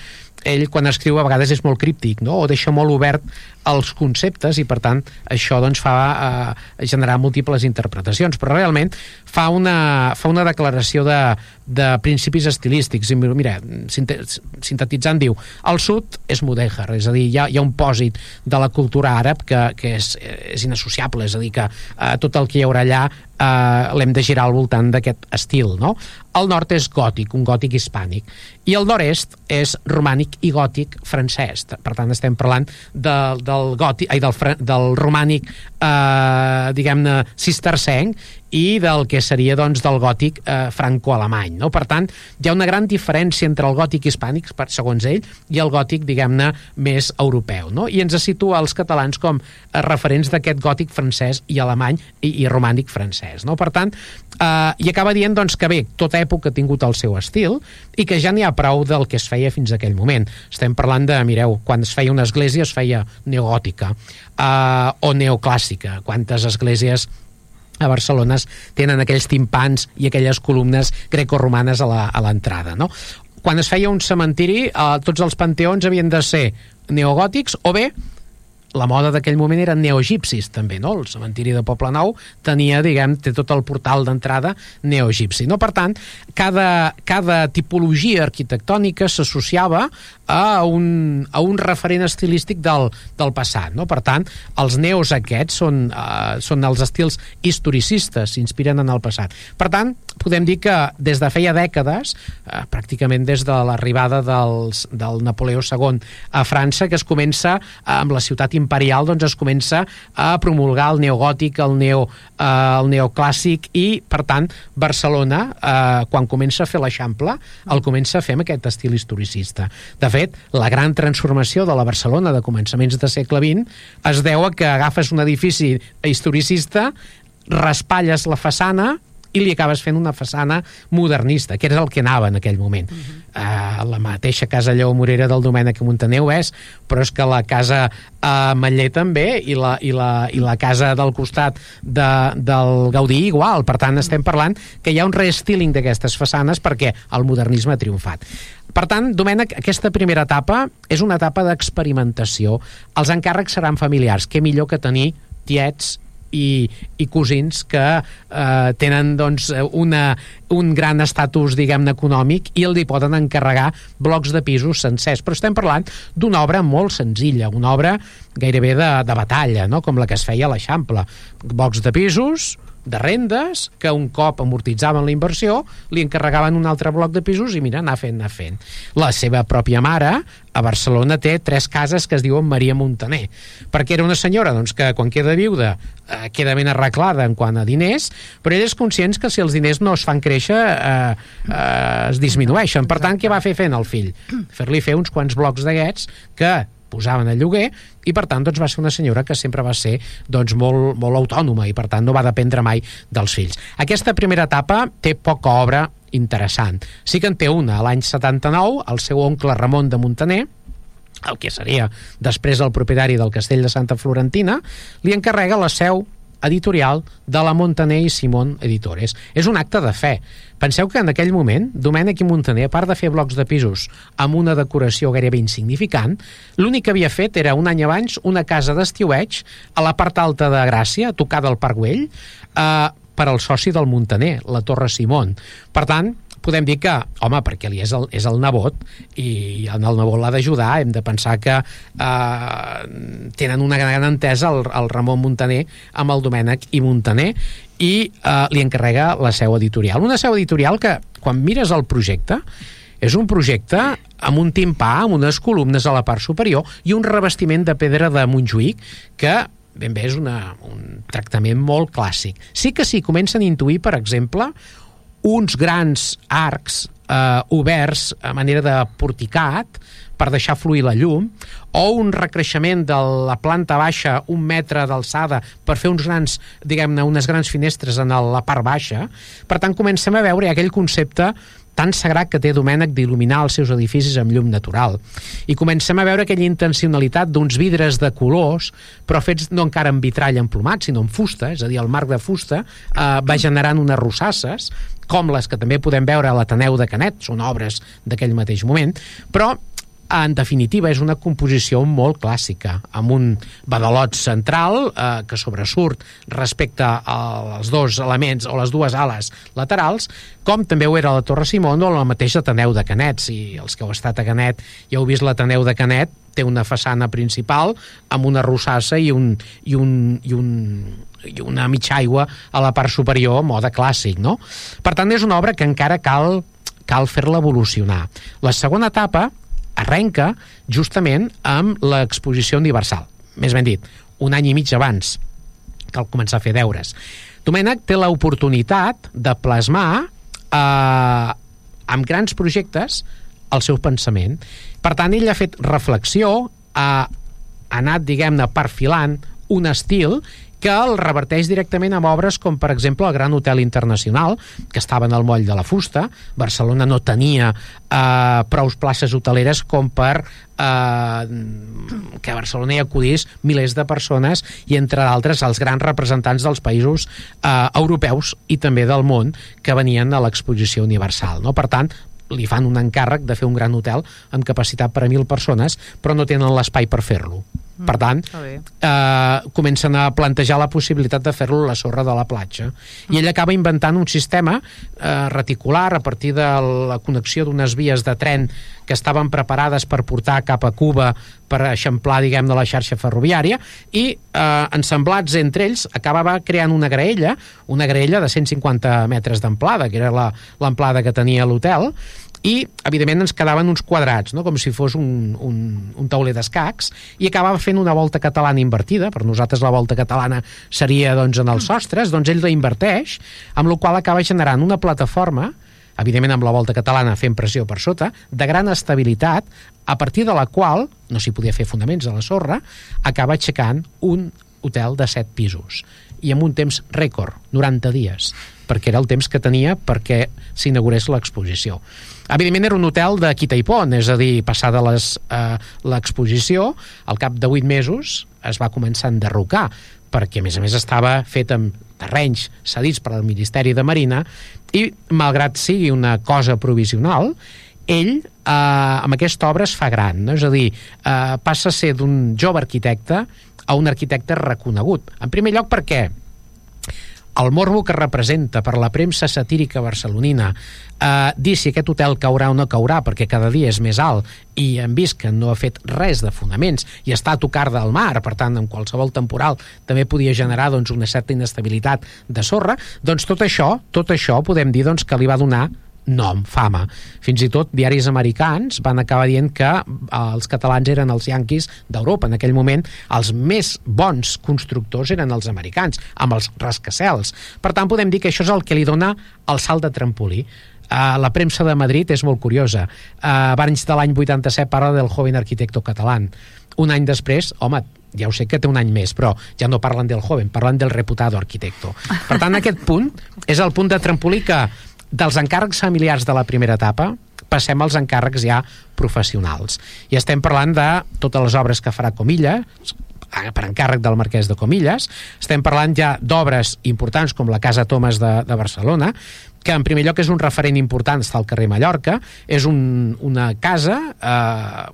ell quan escriu a vegades és molt críptic no? o deixa molt obert els conceptes i per tant això doncs fa eh, generar múltiples interpretacions però realment fa una, fa una declaració de, de principis estilístics i mira, sintetitzant diu el sud és mudèjar és a dir, hi ha, hi ha un pòsit de la cultura àrab que, que és, és inassociable és a dir, que eh, tot el que hi haurà allà eh, l'hem de girar al voltant d'aquest estil no? el nord és gòtic, un gòtic hispànic i el nord-est és romànic i gòtic francès. Per tant estem parlant de, de del gòtic, ai, del, del romànic eh, diguem-ne cistercenc i del que seria doncs, del gòtic eh, franco-alemany. No? Per tant, hi ha una gran diferència entre el gòtic hispànic, per, segons ell, i el gòtic, diguem-ne, més europeu. No? I ens situa els catalans com a referents d'aquest gòtic francès i alemany i, i romànic francès. No? Per tant, eh, i acaba dient doncs, que bé, tota època ha tingut el seu estil i que ja n'hi ha prou del que es feia fins a aquell moment. Estem parlant de, mireu, quan es feia una església es feia neogòtica eh, o neoclàssica. Quantes esglésies a Barcelona tenen aquells timpans i aquelles columnes greco-romanes a l'entrada, no? Quan es feia un cementiri, eh, tots els panteons havien de ser neogòtics o bé la moda d'aquell moment eren neogipsis també, no? El cementiri de Poble Nou tenia, diguem, té tot el portal d'entrada neogipsi, no? Per tant, cada, cada tipologia arquitectònica s'associava a un, a un referent estilístic del, del passat, no? Per tant, els neos aquests són, uh, són els estils historicistes, s'inspiren en el passat. Per tant, podem dir que des de feia dècades, uh, pràcticament des de l'arribada del Napoleó II a França, que es comença, uh, amb la ciutat imperial doncs es comença a promulgar el neogòtic, el, neo, eh, el neoclàssic i, per tant, Barcelona, eh, quan comença a fer l'Eixample, el comença a fer amb aquest estil historicista. De fet, la gran transformació de la Barcelona de començaments de segle XX es deu a que agafes un edifici historicista, raspalles la façana i li acabes fent una façana modernista, que era el que anava en aquell moment. Uh -huh. uh, la mateixa casa Lleó Morera del Domènec Montaneu és, però és que la casa a uh, Matller també i la, i, la, i la casa del costat de, del Gaudí igual. Per tant, estem parlant que hi ha un restyling d'aquestes façanes perquè el modernisme ha triomfat. Per tant, Domènec, aquesta primera etapa és una etapa d'experimentació. Els encàrrecs seran familiars. Què millor que tenir tiets i, i cosins que eh, tenen doncs, una, un gran estatus diguem-ne econòmic i li poden encarregar blocs de pisos sencers però estem parlant d'una obra molt senzilla una obra gairebé de, de batalla no? com la que es feia a l'Eixample blocs de pisos de rendes que un cop amortitzaven la inversió li encarregaven un altre bloc de pisos i mira, anar fent, anar fent. La seva pròpia mare a Barcelona té tres cases que es diuen Maria Montaner, perquè era una senyora doncs, que quan queda viuda eh, queda ben arreglada en quant a diners, però ella és conscient que si els diners no es fan créixer eh, eh, es disminueixen. Per tant, què va fer fent el fill? Fer-li fer uns quants blocs d'aquests que posaven a lloguer i per tant doncs, va ser una senyora que sempre va ser doncs, molt, molt autònoma i per tant no va dependre mai dels fills. Aquesta primera etapa té poca obra interessant. Sí que en té una, l'any 79, el seu oncle Ramon de Montaner, el que seria després el propietari del castell de Santa Florentina, li encarrega la seu editorial de la Montaner i Simón Editores. És un acte de fe. Penseu que en aquell moment, Domènec i Montaner, a part de fer blocs de pisos amb una decoració gairebé insignificant, l'únic que havia fet era un any abans una casa d'estiueig a la part alta de Gràcia, tocada al Parc Güell, eh, per al soci del Montaner, la Torre Simón. Per tant, podem dir que, home, perquè li és el, és el nebot i en el nebot l'ha d'ajudar, hem de pensar que eh, tenen una gran entesa el, el Ramon Montaner amb el Domènec i Montaner i eh, li encarrega la seu editorial. Una seu editorial que, quan mires el projecte, és un projecte amb un timpà, amb unes columnes a la part superior i un revestiment de pedra de Montjuïc que ben bé és una, un tractament molt clàssic. Sí que sí, comencen a intuir, per exemple, uns grans arcs eh, oberts a manera de porticat per deixar fluir la llum, o un recreixement de la planta baixa un metre d'alçada per fer uns grans, diguem-ne, unes grans finestres en la part baixa. Per tant, comencem a veure aquell concepte tan sagrat que té Domènec d'il·luminar els seus edificis amb llum natural. I comencem a veure aquella intencionalitat d'uns vidres de colors, però fets no encara en vitrall emplomat, sinó en fusta, és a dir, el marc de fusta eh, va generant unes rossasses, com les que també podem veure a l'Ateneu de Canet, són obres d'aquell mateix moment, però en definitiva és una composició molt clàssica, amb un badalot central eh, que sobresurt respecte als dos elements o les dues ales laterals, com també ho era la Torre Simón o la mateixa Ateneu de Canet. Si els que heu estat a Canet i heu vist l'Ateneu de Canet, té una façana principal amb una rossassa i un, i un, i un, i una mitja aigua a la part superior, moda clàssic, no? Per tant, és una obra que encara cal, cal fer-la evolucionar. La segona etapa arrenca justament amb l'exposició universal. Més ben dit, un any i mig abans cal començar a fer deures. Domènec té l'oportunitat de plasmar eh, amb grans projectes el seu pensament. Per tant, ell ha fet reflexió, ha anat, diguem-ne, perfilant un estil que el reverteix directament amb obres com, per exemple, el Gran Hotel Internacional, que estava en el moll de la fusta. Barcelona no tenia eh, prous places hoteleres com per eh, que a Barcelona hi acudís milers de persones i, entre d'altres, els grans representants dels països eh, europeus i també del món que venien a l'exposició universal. No? Per tant, li fan un encàrrec de fer un gran hotel amb capacitat per a mil persones, però no tenen l'espai per fer-lo. Per mm, tant, eh, comencen a plantejar la possibilitat de fer-lo a la sorra de la platja. I ell acaba inventant un sistema eh, reticular a partir de la connexió d'unes vies de tren que estaven preparades per portar cap a Cuba per eixamplar, diguem, de la xarxa ferroviària i eh, ensemblats entre ells acabava creant una graella, una graella de 150 metres d'amplada, que era l'amplada que tenia l'hotel, i evidentment ens quedaven uns quadrats no? com si fos un, un, un tauler d'escacs i acabava fent una volta catalana invertida per nosaltres la volta catalana seria doncs, en els sostres, doncs ell la inverteix amb la qual acaba generant una plataforma evidentment amb la volta catalana fent pressió per sota, de gran estabilitat, a partir de la qual, no s'hi podia fer fonaments a la sorra, acaba aixecant un hotel de 7 pisos i amb un temps rècord, 90 dies, perquè era el temps que tenia perquè s'inaugurés l'exposició. Evidentment era un hotel de quita i pont, és a dir, passada eh, l'exposició, al cap de 8 mesos es va començar a enderrocar, perquè a més a més estava fet amb terrenys cedits per al Ministeri de Marina i malgrat sigui una cosa provisional, ell eh, amb aquesta obra es fa gran, no? és a dir, eh, passa a ser d'un jove arquitecte a un arquitecte reconegut. En primer lloc perquè el morbo que representa per la premsa satírica barcelonina eh, dir si aquest hotel caurà o no caurà perquè cada dia és més alt i hem vist que no ha fet res de fonaments i està a tocar del mar, per tant en qualsevol temporal també podia generar doncs, una certa inestabilitat de sorra, doncs tot això, tot això podem dir doncs, que li va donar nom, fama. Fins i tot diaris americans van acabar dient que eh, els catalans eren els yanquis d'Europa. En aquell moment els més bons constructors eren els americans, amb els rascacels. Per tant, podem dir que això és el que li dona el salt de trampolí. Uh, la premsa de Madrid és molt curiosa. Uh, abans de l'any 87 parla del joven arquitecto català. Un any després, home, ja ho sé que té un any més, però ja no parlen del joven, parlen del reputado arquitecto. Per tant, aquest punt és el punt de trampolí que dels encàrrecs familiars de la primera etapa passem als encàrrecs ja professionals. I estem parlant de totes les obres que farà Comilla, per encàrrec del marquès de Comilles. Estem parlant ja d'obres importants com la Casa Thomas de, de Barcelona, que en primer lloc és un referent important, al carrer Mallorca, és un, una casa eh,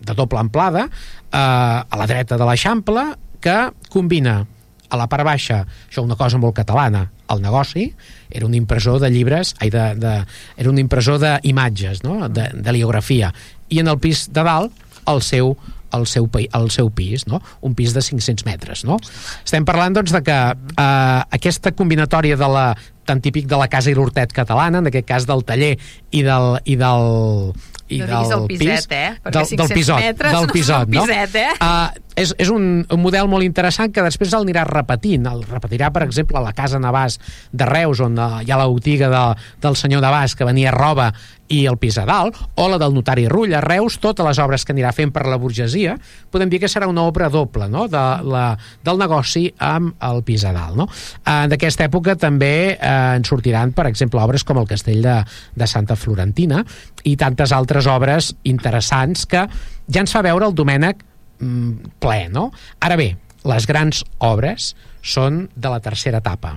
de doble amplada eh, a la dreta de l'Eixample que combina a la part baixa, això una cosa molt catalana, el negoci, era un impressor de llibres, ai, de, de, era un impressor d'imatges, no? de, de liografia, i en el pis de dalt el seu el seu, el seu pis, no? un pis de 500 metres. No? Estem parlant doncs, de que eh, aquesta combinatòria de la tan típic de la casa i l'hortet catalana, en aquest cas del taller i del, i del, i no del el piset, pis, eh? Perquè del, del pisot, metres del pisot, no? Piset, eh? Uh, és, és un, un model molt interessant que després el anirà repetint. El repetirà, per exemple, a la Casa Navàs de Reus, on uh, hi ha la botiga de, del senyor Navàs que venia roba i el pis a dalt, o la del notari Rull a Reus, totes les obres que anirà fent per la burgesia, podem dir que serà una obra doble no? de, la, del negoci amb el pis a dalt. No? Uh, D'aquesta època també uh, en sortiran, per exemple, obres com el Castell de, de Santa Florentina i tantes altres obres interessants que ja ens fa veure el Domènec mm, ple, no? Ara bé, les grans obres són de la tercera etapa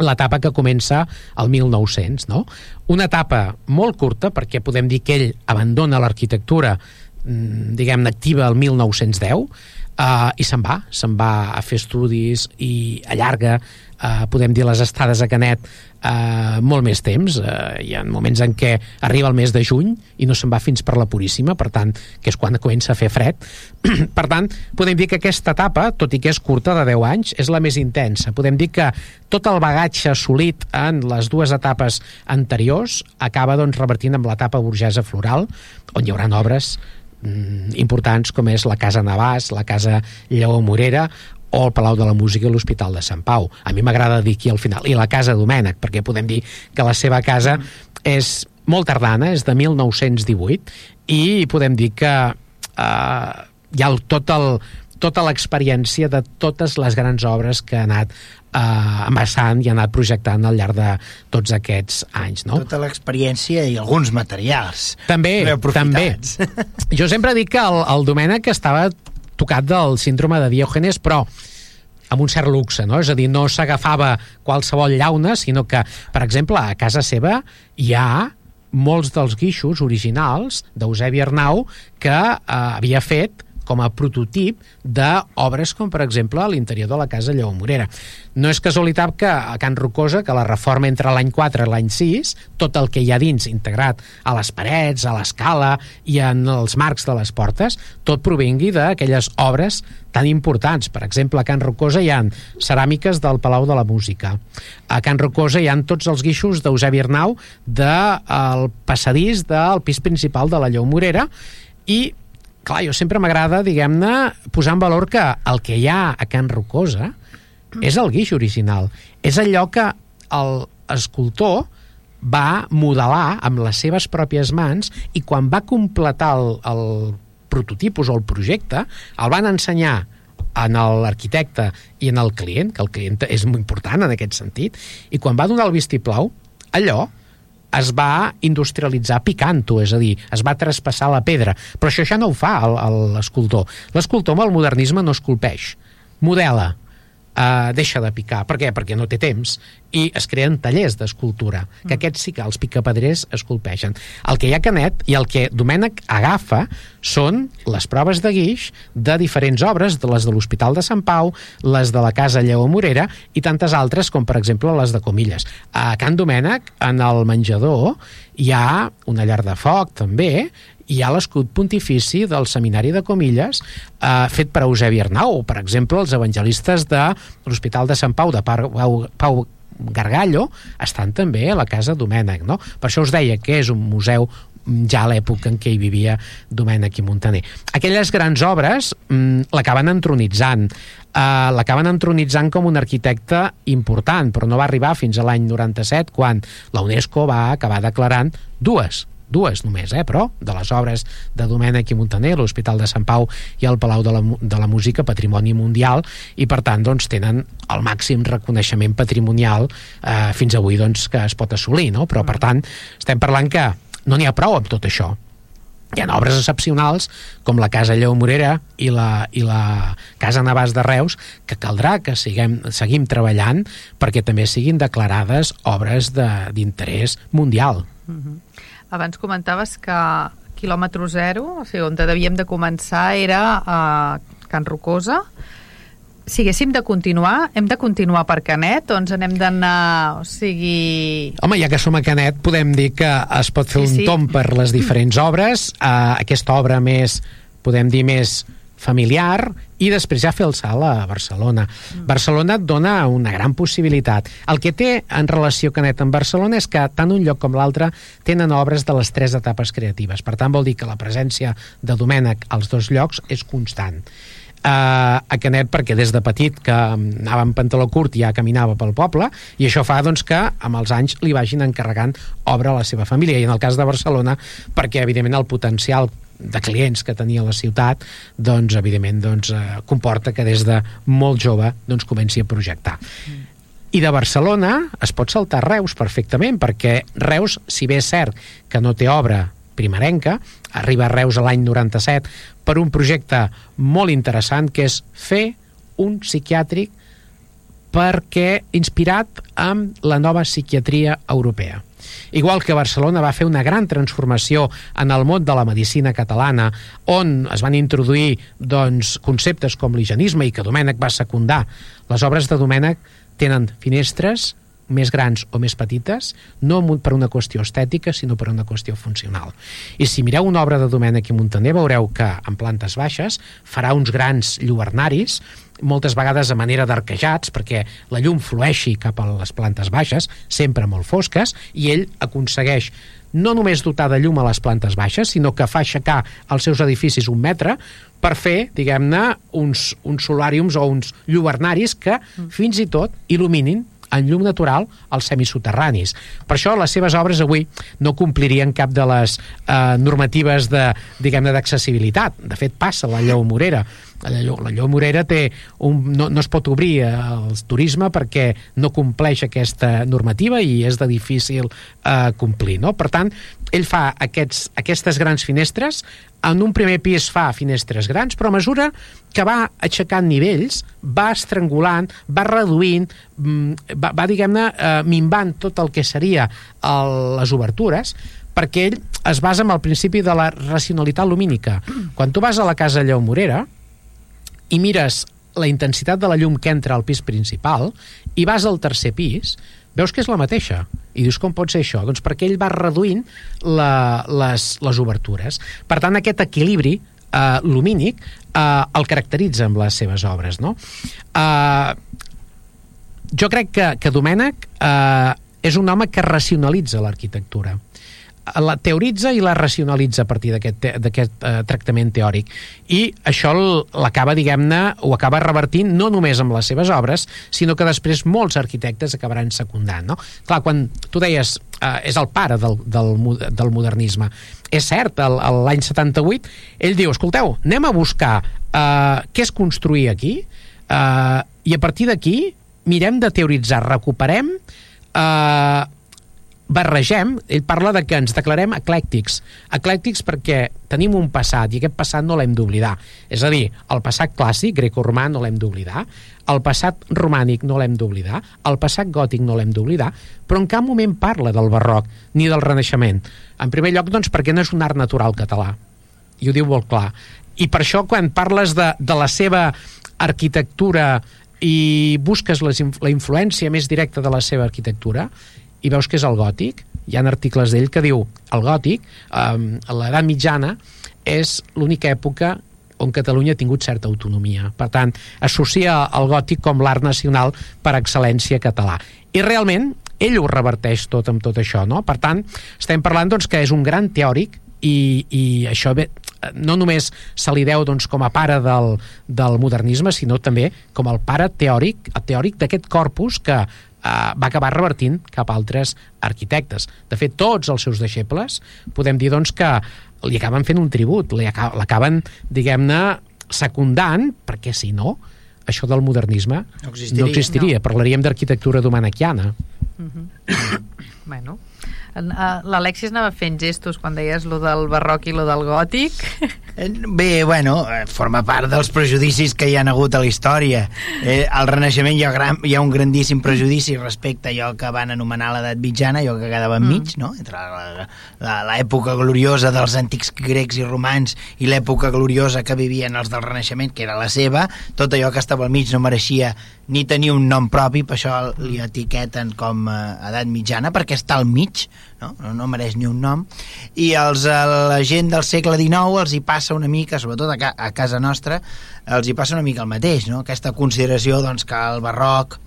l'etapa que comença al 1900, no? Una etapa molt curta, perquè podem dir que ell abandona l'arquitectura, mm, diguem-ne, activa el 1910, uh, i se'n va, se'n va a fer estudis i allarga, uh, podem dir, les estades a Canet uh, molt més temps. Uh, hi ha moments en què arriba el mes de juny i no se'n va fins per la Puríssima, per tant, que és quan comença a fer fred. per tant, podem dir que aquesta etapa, tot i que és curta, de 10 anys, és la més intensa. Podem dir que tot el bagatge assolit en les dues etapes anteriors acaba doncs, revertint amb l'etapa burgesa floral, on hi haurà obres importants com és la Casa Navàs, la Casa Lleó Morera o el Palau de la Música i l'Hospital de Sant Pau. A mi m'agrada dir aquí al final. I la Casa Domènec, perquè podem dir que la seva casa és molt tardana, és de 1918, i podem dir que eh, hi ha el, tot el, tota l'experiència de totes les grans obres que ha anat eh, amassant i anat projectant al llarg de tots aquests anys. No? Tota l'experiència i alguns materials. També, també. Jo sempre dic que el, el Domènec estava tocat del síndrome de Diògenes, però amb un cert luxe, no? És a dir, no s'agafava qualsevol llauna, sinó que, per exemple, a casa seva hi ha molts dels guixos originals d'Eusebi Arnau que eh, havia fet com a prototip d'obres com, per exemple, a l'interior de la casa Lleó Morera. No és casualitat que a Can Rocosa, que la reforma entre l'any 4 i l'any 6, tot el que hi ha dins integrat a les parets, a l'escala i en els marcs de les portes, tot provingui d'aquelles obres tan importants. Per exemple, a Can Rocosa hi han ceràmiques del Palau de la Música. A Can Rocosa hi han tots els guixos d'Eusebi Arnau del passadís del pis principal de la Lleó Morera i clar, jo sempre m'agrada, diguem-ne, posar en valor que el que hi ha a Can Rocosa és el guix original. És allò que l'escultor va modelar amb les seves pròpies mans i quan va completar el, el prototipus o el projecte, el van ensenyar en l'arquitecte i en el client, que el client és molt important en aquest sentit, i quan va donar el vistiplau, allò es va industrialitzar picant-ho, és a dir, es va traspassar la pedra. Però això ja no ho fa l'escultor. L'escultor amb el modernisme no esculpeix, modela, eh, deixa de picar. Per què? Perquè no té temps. I es creen tallers d'escultura, que mm. aquests sí que els picapedrers esculpeixen. El que hi ha Canet i el que Domènec agafa són les proves de guix de diferents obres, de les de l'Hospital de Sant Pau, les de la Casa Lleó Morera i tantes altres, com per exemple les de Comilles. A Can Domènec, en el menjador, hi ha una llar de foc, també, hi ha l'escut pontifici del Seminari de Comilles eh, fet per Eusebi Arnau, per exemple, els evangelistes de l'Hospital de Sant Pau de Pau, Pau Gargallo estan també a la Casa Domènec, no? Per això us deia que és un museu ja a l'època en què hi vivia Domènec i Montaner. Aquelles grans obres mm, l'acaben entronitzant, uh, l'acaben entronitzant com un arquitecte important, però no va arribar fins a l'any 97, quan la UNESCO va acabar declarant dues dues només, eh, però de les obres de Domènec i Montaner, l'Hospital de Sant Pau i el Palau de la, de la Música, patrimoni mundial, i per tant doncs, tenen el màxim reconeixement patrimonial eh, fins avui doncs, que es pot assolir, no? però per tant estem parlant que no n'hi ha prou amb tot això hi ha obres excepcionals com la Casa Lleó Morera i la, i la Casa Navàs de Reus que caldrà que siguem, seguim treballant perquè també siguin declarades obres d'interès mundial. Uh -huh. Abans comentaves que quilòmetre zero, o sigui, on devíem de començar era a Can Rocosa, si haguéssim de continuar, hem de continuar per Canet? O ens n'hem d'anar, o sigui... Home, ja que som a Canet, podem dir que es pot fer sí, un sí. tom per les diferents obres, uh, aquesta obra més, podem dir, més familiar i després ja fer el salt a Barcelona. Mm. Barcelona et dona una gran possibilitat. El que té en relació Canet amb Barcelona és que tant un lloc com l'altre tenen obres de les tres etapes creatives. Per tant, vol dir que la presència de Domènec als dos llocs és constant a, a Canet perquè des de petit que anava amb pantaló curt ja caminava pel poble i això fa doncs, que amb els anys li vagin encarregant obra a la seva família i en el cas de Barcelona perquè evidentment el potencial de clients que tenia la ciutat doncs evidentment doncs, eh, comporta que des de molt jove doncs, comenci a projectar mm. I de Barcelona es pot saltar Reus perfectament, perquè Reus, si bé és cert que no té obra primerenca, arriba a Reus l'any 97 per un projecte molt interessant que és fer un psiquiàtric perquè inspirat amb la nova psiquiatria europea. Igual que Barcelona va fer una gran transformació en el món de la medicina catalana, on es van introduir doncs, conceptes com l'higienisme i que Domènec va secundar. Les obres de Domènec tenen finestres més grans o més petites, no per una qüestió estètica, sinó per una qüestió funcional. I si mireu una obra de Domènec i Montaner, veureu que en plantes baixes farà uns grans lluernaris, moltes vegades a manera d'arquejats, perquè la llum flueixi cap a les plantes baixes, sempre molt fosques, i ell aconsegueix no només dotar de llum a les plantes baixes, sinó que fa aixecar els seus edificis un metre per fer, diguem-ne, uns, uns solàriums o uns lluernaris que fins i tot il·luminin en llum natural als semisoterranis. Per això les seves obres avui no complirien cap de les eh, normatives de, diguem-ne, d'accessibilitat. De fet, passa la Lleu Morera. La Lleu Morera té un, no, no es pot obrir al turisme perquè no compleix aquesta normativa i és de difícil eh, complir. No? Per tant, ell fa aquests, aquestes grans finestres en un primer pis fa finestres grans, però a mesura que va aixecant nivells, va estrangulant, va reduint, mm, va, va diguem-ne, eh, minvant tot el que seria el, les obertures, perquè ell es basa en el principi de la racionalitat lumínica. Quan tu vas a la casa Lleó Morera i mires la intensitat de la llum que entra al pis principal i vas al tercer pis, veus que és la mateixa. I dius, com pot ser això? Doncs perquè ell va reduint la, les, les obertures. Per tant, aquest equilibri eh, lumínic eh, el caracteritza amb les seves obres. No? Eh, jo crec que, que Domènec eh, és un home que racionalitza l'arquitectura la teoritza i la racionalitza a partir d'aquest eh, tractament teòric i això l'acaba, diguem-ne, o acaba revertint no només amb les seves obres, sinó que després molts arquitectes acabaran secundant, no? Clar, quan tu deies eh, és el pare del, del, del modernisme és cert, l'any 78 ell diu, escolteu, anem a buscar eh, què es construir aquí eh, i a partir d'aquí mirem de teoritzar, recuperem eh, barregem, ell parla de que ens declarem eclèctics. Eclèctics perquè tenim un passat i aquest passat no l'hem d'oblidar. És a dir, el passat clàssic, greco-romà, no l'hem d'oblidar, el passat romànic no l'hem d'oblidar, el passat gòtic no l'hem d'oblidar, però en cap moment parla del barroc ni del renaixement. En primer lloc, doncs, perquè no és un art natural català. I ho diu molt clar. I per això, quan parles de, de la seva arquitectura i busques les, la influència més directa de la seva arquitectura, i veus que és el gòtic, hi ha articles d'ell que diu el gòtic, eh, a l'edat mitjana, és l'única època on Catalunya ha tingut certa autonomia. Per tant, associa el gòtic com l'art nacional per excel·lència català. I realment, ell ho reverteix tot amb tot això, no? Per tant, estem parlant doncs, que és un gran teòric i, i això bé, no només se li deu doncs, com a pare del, del modernisme, sinó també com el pare teòric, teòric d'aquest corpus que va acabar revertint cap a altres arquitectes. De fet, tots els seus deixebles podem dir doncs, que li acaben fent un tribut, l'acaben, diguem-ne, secundant, perquè si no, això del modernisme no existiria. No existiria. No. Parlaríem d'arquitectura domanaquiana. Mm -hmm. bueno, l'Alexis anava fent gestos quan deies lo del barroc i lo del gòtic. Eh, bé, bueno, eh, forma part dels prejudicis que hi han hagut a la història. Eh, al Renaixement hi ha, gran, hi ha un grandíssim prejudici respecte a allò que van anomenar l'edat mitjana, allò que quedava enmig, mm. no? entre l'època gloriosa dels antics grecs i romans i l'època gloriosa que vivien els del Renaixement, que era la seva, tot allò que estava al mig no mereixia ni tenir un nom propi, per això li etiqueten com a edat mitjana, perquè està al mig, no? no, no mereix ni un nom, i els, a la gent del segle XIX els hi passa una mica, sobretot a, ca, a casa nostra, els hi passa una mica el mateix, no? aquesta consideració doncs, que el barroc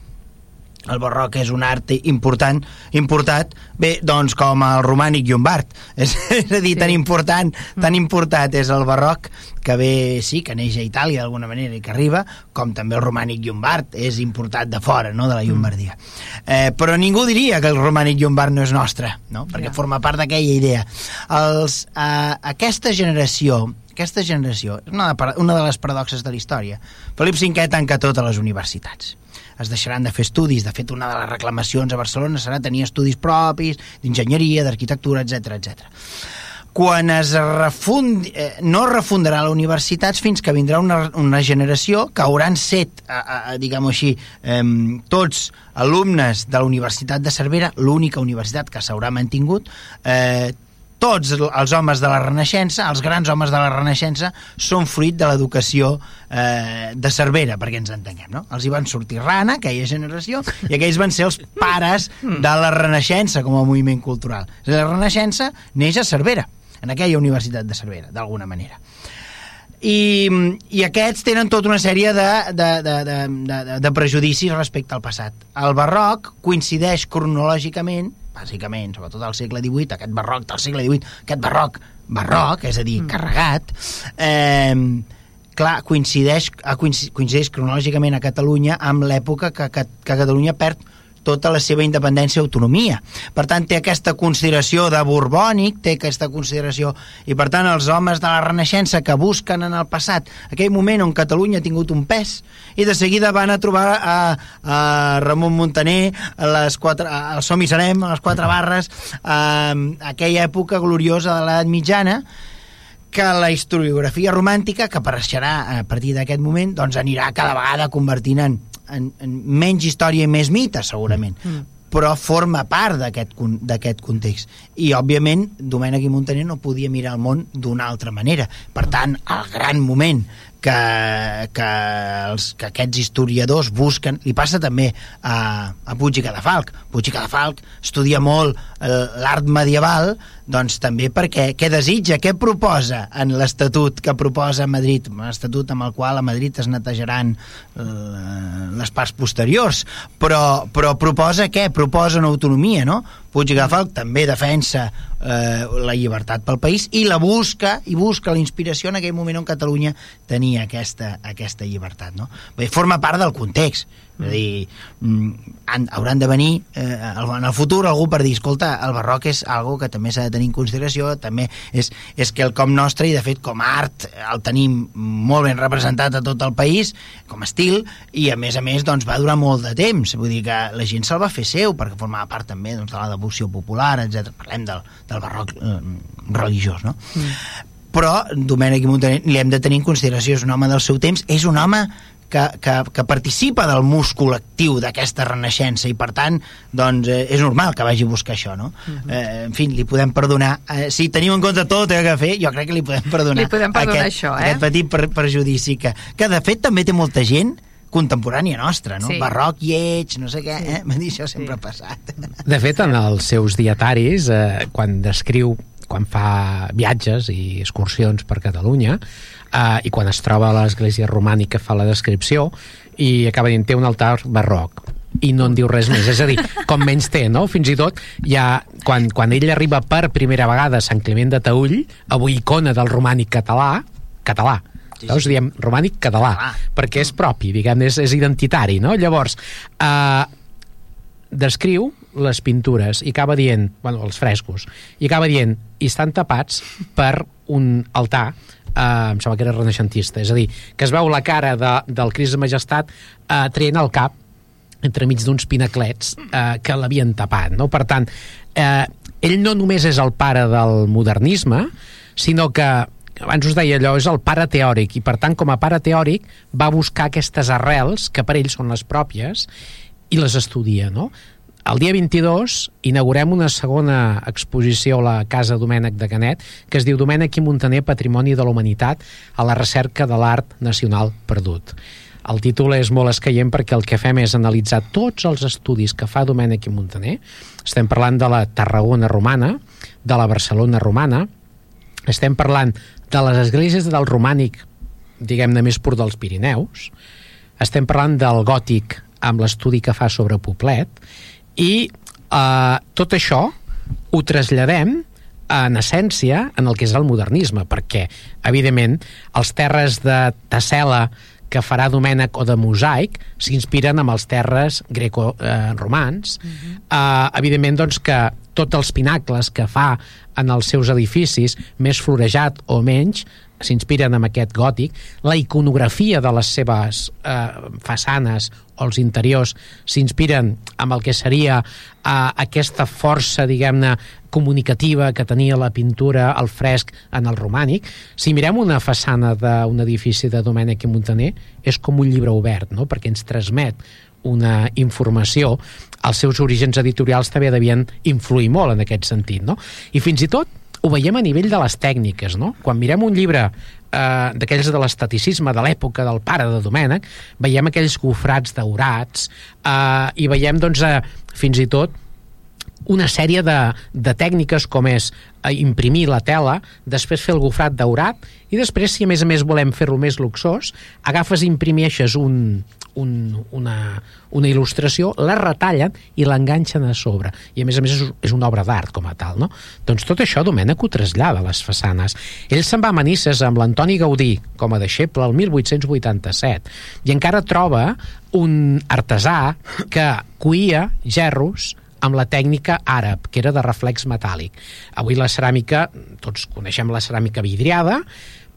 el barroc és un art important importat, bé, doncs com el romànic llombard és, és a dir, sí. tan important tan important és el barroc que ve, sí, que neix a Itàlia d'alguna manera i que arriba, com també el romànic llombard és importat de fora, no?, de la Llombardia. Mm. Eh, però ningú diria que el romànic llombard no és nostre, no?, perquè ja. forma part d'aquella idea. Els, eh, aquesta generació aquesta generació és una de, una de les paradoxes de la història. Felip V tanca totes les universitats es deixaran de fer estudis. De fet, una de les reclamacions a Barcelona serà tenir estudis propis d'enginyeria, d'arquitectura, etc etc. Quan es refundi, eh, no refundarà la universitat fins que vindrà una, una generació que hauran set, diguem-ho així, eh, tots alumnes de la Universitat de Cervera, l'única universitat que s'haurà mantingut, eh, tots els homes de la Renaixença, els grans homes de la Renaixença, són fruit de l'educació eh, de Cervera, perquè ens entenguem, no? Els hi van sortir rana, aquella generació, i aquells van ser els pares de la Renaixença com a moviment cultural. La Renaixença neix a Cervera, en aquella Universitat de Cervera, d'alguna manera. I, i aquests tenen tota una sèrie de, de, de, de, de, de prejudicis respecte al passat. El barroc coincideix cronològicament bàsicament, sobretot al segle XVIII, aquest barroc del segle XVIII, aquest barroc, barroc, és a dir, mm. carregat, eh, clar, coincideix, coincideix cronològicament a Catalunya amb l'època que, que, que Catalunya perd tota la seva independència i autonomia. Per tant, té aquesta consideració de borbònic, té aquesta consideració... I, per tant, els homes de la Renaixença que busquen en el passat aquell moment on Catalunya ha tingut un pes i de seguida van a trobar a, a Ramon Montaner a les quatre, al Som i Serem, a les quatre barres, a, a aquella època gloriosa de l'edat mitjana, que la historiografia romàntica, que apareixerà a partir d'aquest moment, doncs anirà cada vegada convertint en en, en menys història i més mite, segurament. Mm. però forma part d'aquest context. I, òbviament, Domènec i Montaner no podia mirar el món d'una altra manera. Per tant, el gran moment que, que, els, que aquests historiadors busquen, li passa també a, a Puig i Cadafalc. Puig i Cadafalc estudia molt eh, l'art medieval, doncs també perquè què desitja, què proposa en l'Estatut que proposa Madrid, un estatut amb el qual a Madrid es netejaran eh, les parts posteriors, però, però proposa què? Proposa una autonomia, no? Puig Gafal també defensa eh, la llibertat pel país i la busca i busca la inspiració en aquell moment on Catalunya tenia aquesta, aquesta llibertat. No? Bé, forma part del context és a dir, mm, han, hauran de venir eh, en el futur algú per dir, escolta, el barroc és algo que també s'ha de tenir en consideració, també és, és que el com nostre, i de fet com a art el tenim molt ben representat a tot el país, com a estil, i a més a més doncs, va durar molt de temps, vull dir que la gent se'l va fer seu, perquè formava part també doncs, de la devoció popular, etc. Parlem del, del barroc eh, religiós, no? Mm però Domènec i Montaner li hem de tenir en consideració és un home del seu temps, és un home que, que, que participa del múscul actiu d'aquesta renaixença i per tant doncs, eh, és normal que vagi a buscar això no? Uh mhm. -huh. eh, en fi, li podem perdonar eh, si tenim en compte tot el que ha fet jo crec que li podem perdonar, li podem perdonar aquest, això, eh? aquest petit per, perjudici que, que de fet també té molta gent contemporània nostra, no? Sí. Barroc, lleig, no sé què, sí. eh? M'ha dit això sempre sí. ha passat. De fet, en els seus dietaris, eh, quan descriu quan fa viatges i excursions per Catalunya, eh, i quan es troba a l'església romànica fa la descripció i acaba dient té un altar barroc i no en diu res més, és a dir, com menys té, no? Fins i tot, ja, quan, quan ell arriba per primera vegada a Sant Climent de Taüll, avui icona del romànic català, català, Sí, Veus? Diem romànic català, ah. perquè és propi, diguem, és, és identitari, no? Llavors, eh, descriu les pintures i acaba dient, bueno, els frescos, i acaba dient, i estan tapats per un altar eh, em sembla que era renaixentista, és a dir, que es veu la cara de, del Cris de Majestat eh, traient el cap entremig d'uns pinaclets eh, que l'havien tapat, no? Per tant, eh, ell no només és el pare del modernisme, sinó que abans us deia allò, és el pare teòric i per tant com a pare teòric va buscar aquestes arrels que per ell són les pròpies i les estudia, no? El dia 22 inaugurem una segona exposició a la Casa Domènec de Canet que es diu Domènec i Montaner Patrimoni de la Humanitat a la recerca de l'art nacional perdut. El títol és molt escaient perquè el que fem és analitzar tots els estudis que fa Domènec i Montaner. Estem parlant de la Tarragona romana, de la Barcelona romana, estem parlant de les esglésies del romànic, diguem-ne més pur dels Pirineus, estem parlant del gòtic amb l'estudi que fa sobre Poblet, i eh, tot això ho traslladem en essència en el que és el modernisme, perquè, evidentment, els terres de Tassela que farà Domènec o de Mosaic s'inspiren amb els terres greco-romans. Uh -huh. uh, evidentment, doncs, que tots els pinacles que fa en els seus edificis, més florejat o menys, s'inspiren en aquest gòtic, la iconografia de les seves eh, façanes o els interiors s'inspiren amb el que seria eh, aquesta força, diguem-ne, comunicativa que tenia la pintura, el fresc en el romànic. Si mirem una façana d'un edifici de Domènec i Montaner, és com un llibre obert, no? perquè ens transmet una informació, els seus orígens editorials també devien influir molt en aquest sentit. No? I fins i tot ho veiem a nivell de les tècniques, no? Quan mirem un llibre eh, d'aquells de l'estaticisme de l'època del pare de Domènec, veiem aquells gofrats daurats eh, i veiem, doncs, eh, fins i tot una sèrie de, de tècniques com és eh, imprimir la tela, després fer el gofrat daurat i després, si a més a més volem fer-lo més luxós, agafes i imprimeixes un, un, una, una il·lustració, la retallen i l'enganxen a sobre. I a més a més és, és una obra d'art com a tal, no? Doncs tot això Domènec ho trasllada a les façanes. Ell se'n va a Manises amb l'Antoni Gaudí com a deixeble el 1887 i encara troba un artesà que cuia gerros amb la tècnica àrab, que era de reflex metàl·lic. Avui la ceràmica, tots coneixem la ceràmica vidriada,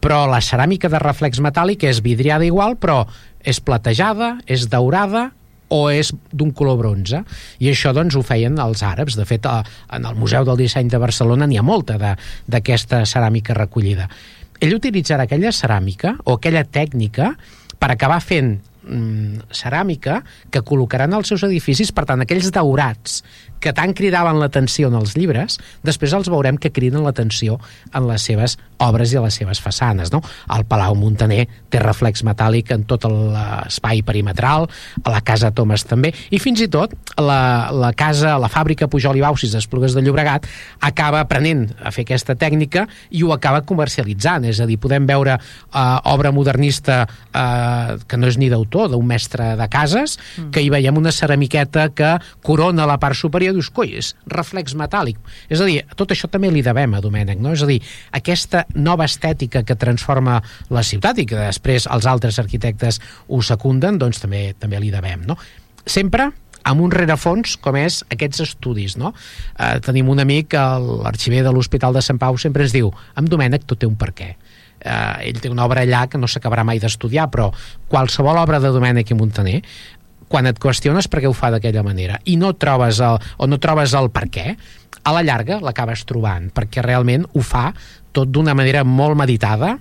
però la ceràmica de reflex metàl·lic és vidriada igual, però és platejada, és daurada o és d'un color bronze. I això doncs ho feien els àrabs. De fet, en el Museu del Disseny de Barcelona n'hi ha molta d'aquesta ceràmica recollida. Ell utilitzarà aquella ceràmica o aquella tècnica per acabar fent mm, ceràmica que col·locaran als seus edificis, per tant, aquells daurats que tant cridaven l'atenció en els llibres, després els veurem que criden l'atenció en les seves obres i a les seves façanes. No? El Palau Montaner té reflex metàl·lic en tot l'espai perimetral, a la Casa Thomas també, i fins i tot la, la casa, la fàbrica Pujol i Bausis d'Esplugues de Llobregat acaba aprenent a fer aquesta tècnica i ho acaba comercialitzant, és a dir, podem veure eh, obra modernista eh, que no és ni d'autor, d'un mestre de cases, mm. que hi veiem una ceramiqueta que corona la part superior i dius, coi, és reflex metàl·lic. És a dir, tot això també li devem a Domènec, no? És a dir, aquesta nova estètica que transforma la ciutat i que després els altres arquitectes ho secunden, doncs també també li devem, no? Sempre amb un rerefons com és aquests estudis, no? Eh, tenim un amic, l'arxiver de l'Hospital de Sant Pau, sempre ens diu, amb Domènec tot té un per què. Eh, ell té una obra allà que no s'acabarà mai d'estudiar, però qualsevol obra de Domènec i Montaner quan et qüestiones per què ho fa d'aquella manera i no trobes el, o no trobes el per què, a la llarga l'acabes trobant, perquè realment ho fa tot d'una manera molt meditada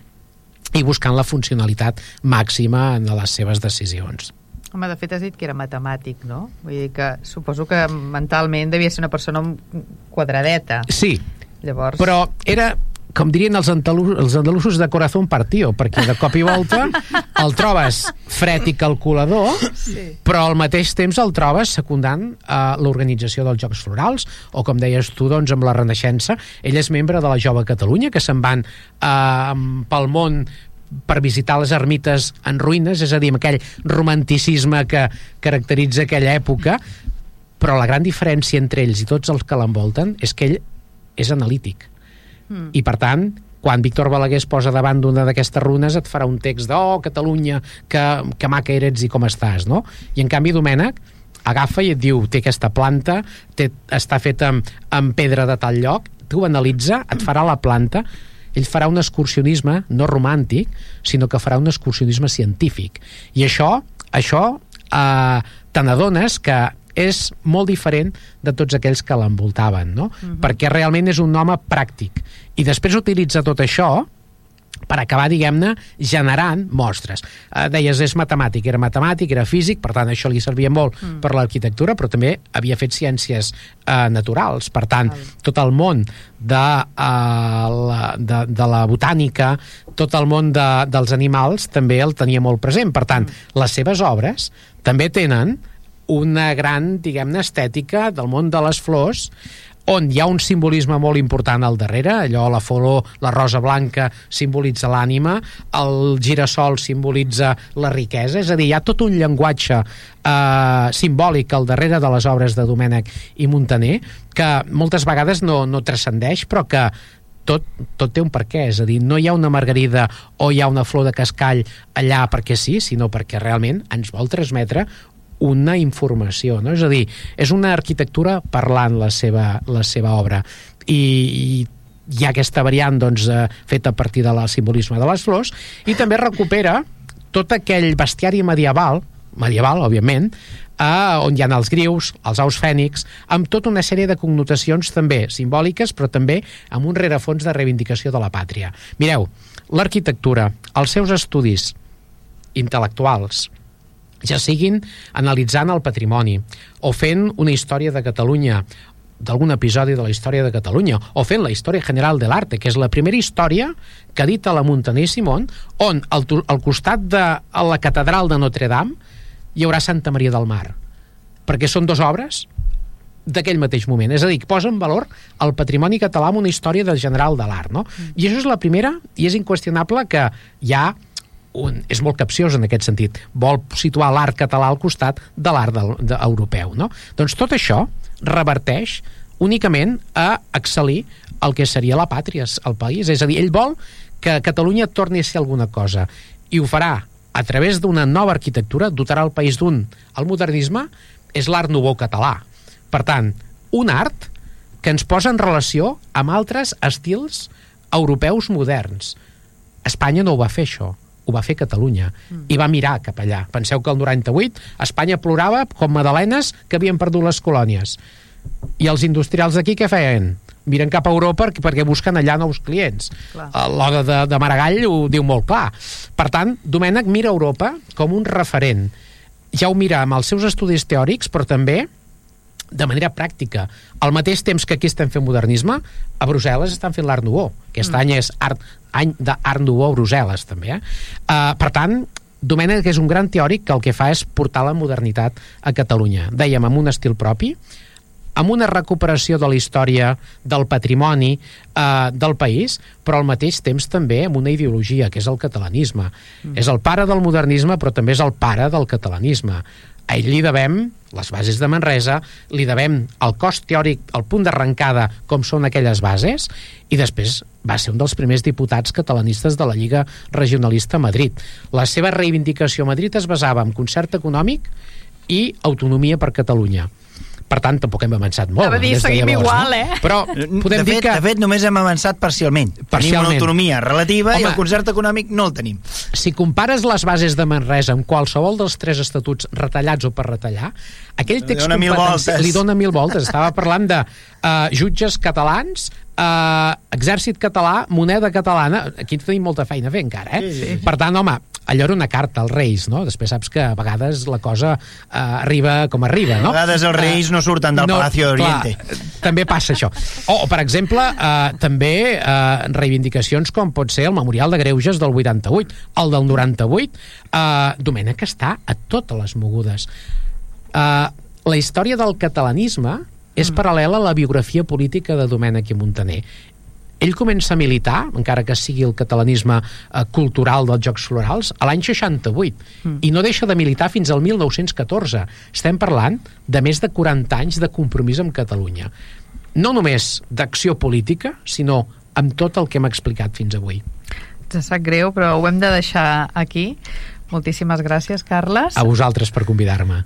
i buscant la funcionalitat màxima en les seves decisions. Home, de fet has dit que era matemàtic, no? Vull dir que suposo que mentalment devia ser una persona quadradeta. Sí, Llavors... però era com dirien els, andalusos, els andalusos de corazón partió, perquè de cop i volta el trobes fred i calculador, sí. però al mateix temps el trobes secundant a uh, l'organització dels Jocs Florals, o com deies tu, doncs, amb la Renaixença. Ell és membre de la Jove Catalunya, que se'n van uh, pel món per visitar les ermites en ruïnes, és a dir, amb aquell romanticisme que caracteritza aquella època, però la gran diferència entre ells i tots els que l'envolten és que ell és analític Mm. I, per tant, quan Víctor Balaguer es posa davant d'una d'aquestes runes et farà un text de oh, Catalunya, que, que maca eres i com estàs, no? I en canvi Domènec agafa i et diu, té aquesta planta, té, està feta amb, amb pedra de tal lloc, tu analitza, et farà la planta, ell farà un excursionisme no romàntic, sinó que farà un excursionisme científic. I això, això eh, te n'adones que és molt diferent de tots aquells que l'envoltaven, no? Uh -huh. Perquè realment és un home pràctic. I després utilitza tot això per acabar, diguem-ne, generant mostres. Eh, deies, és matemàtic, era matemàtic, era físic, per tant, això li servia molt mm. per l'arquitectura, però també havia fet ciències eh, naturals. Per tant, mm. tot el món de, eh, la, de, de la botànica, tot el món de, dels animals també el tenia molt present. Per tant, mm. les seves obres també tenen una gran, diguem-ne, estètica del món de les flors on hi ha un simbolisme molt important al darrere, allò la flor, la rosa blanca simbolitza l'ànima, el girassol simbolitza la riquesa, és a dir, hi ha tot un llenguatge eh, simbòlic al darrere de les obres de Domènec i Montaner que moltes vegades no, no transcendeix, però que tot, tot té un per què, és a dir, no hi ha una margarida o hi ha una flor de cascall allà perquè sí, sinó perquè realment ens vol transmetre una informació, no? És a dir, és una arquitectura parlant la seva, la seva obra i, i hi ha aquesta variant doncs, eh, feta a partir del simbolisme de les flors i també recupera tot aquell bestiari medieval medieval, òbviament, eh, on hi ha els grius, els aus fènics, amb tota una sèrie de connotacions també simbòliques, però també amb un rerefons de reivindicació de la pàtria. Mireu, l'arquitectura, els seus estudis intel·lectuals, ja siguin analitzant el patrimoni o fent una història de Catalunya d'algun episodi de la història de Catalunya o fent la història general de l'arte, que és la primera història que edita la Montaner Simón, on al, al costat de la catedral de Notre Dame hi haurà Santa Maria del Mar, perquè són dues obres d'aquell mateix moment. És a dir, posa en valor el patrimoni català amb una història de general de l'art. No? I això és la primera, i és inqüestionable que hi ha un, és molt capciós en aquest sentit. Vol situar l'art català al costat de l'art europeu. No? Doncs tot això reverteix únicament a excel·lir el que seria la pàtria, el país. És a dir, ell vol que Catalunya torni a ser alguna cosa i ho farà a través d'una nova arquitectura, dotarà el país d'un. El modernisme és l'art nouveau català. Per tant, un art que ens posa en relació amb altres estils europeus moderns. Espanya no ho va fer, això ho va fer Catalunya mm. i va mirar cap allà. Penseu que el 98 Espanya plorava com madalenes que havien perdut les colònies. I els industrials d'aquí què feien? miren cap a Europa perquè busquen allà nous clients. L'Oda de, de Maragall ho diu molt clar. Per tant, Domènec mira Europa com un referent. Ja ho mira amb els seus estudis teòrics, però també de manera pràctica. Al mateix temps que aquí estem fent modernisme, a Brussel·les estan fent l'Art Nouveau. Aquest mm. any és art, any d'Art Nouveau a Brussel·les, també. Eh? Uh, per tant, Domènec és un gran teòric que el que fa és portar la modernitat a Catalunya. Dèiem, amb un estil propi, amb una recuperació de la història, del patrimoni eh, del país, però al mateix temps també amb una ideologia, que és el catalanisme. Mm. És el pare del modernisme, però també és el pare del catalanisme a ell li devem les bases de Manresa, li devem el cost teòric, el punt d'arrencada, com són aquelles bases, i després va ser un dels primers diputats catalanistes de la Lliga Regionalista a Madrid. La seva reivindicació a Madrid es basava en concert econòmic i autonomia per Catalunya per tant tampoc hem avançat molt. Dir, seguim llavors, igual, no? eh? Però podem de dir fet, que... De fet, només hem avançat parcialment. parcialment. Tenim una autonomia relativa Home, i el concert econòmic no el tenim. Si compares les bases de Manresa amb qualsevol dels tres estatuts retallats o per retallar, aquell text li dona li dona mil voltes. Estava parlant de uh, jutges catalans, uh, exèrcit català, moneda catalana, aquí tenim molta feina a fer encara, eh? Sí, sí. Per tant, home, allò era una carta als Reis, no? Després saps que a vegades la cosa uh, arriba com arriba, no? A vegades els Reis uh, no surten del no, Palacio d'Oriente. També passa això. O, o per exemple, uh, també uh, reivindicacions com pot ser el Memorial de Greuges del 88, el del 98, uh, Domènec està a totes les mogudes. Uh, la història del catalanisme és mm. paral·lela a la biografia política de Domènec i Montaner ell comença a militar, encara que sigui el catalanisme eh, cultural dels Jocs Florals, a l'any 68, mm. i no deixa de militar fins al 1914. Estem parlant de més de 40 anys de compromís amb Catalunya. No només d'acció política, sinó amb tot el que hem explicat fins avui. Ens sap greu, però ho hem de deixar aquí. Moltíssimes gràcies, Carles. A vosaltres per convidar-me.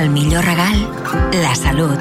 El millor regal, la salut.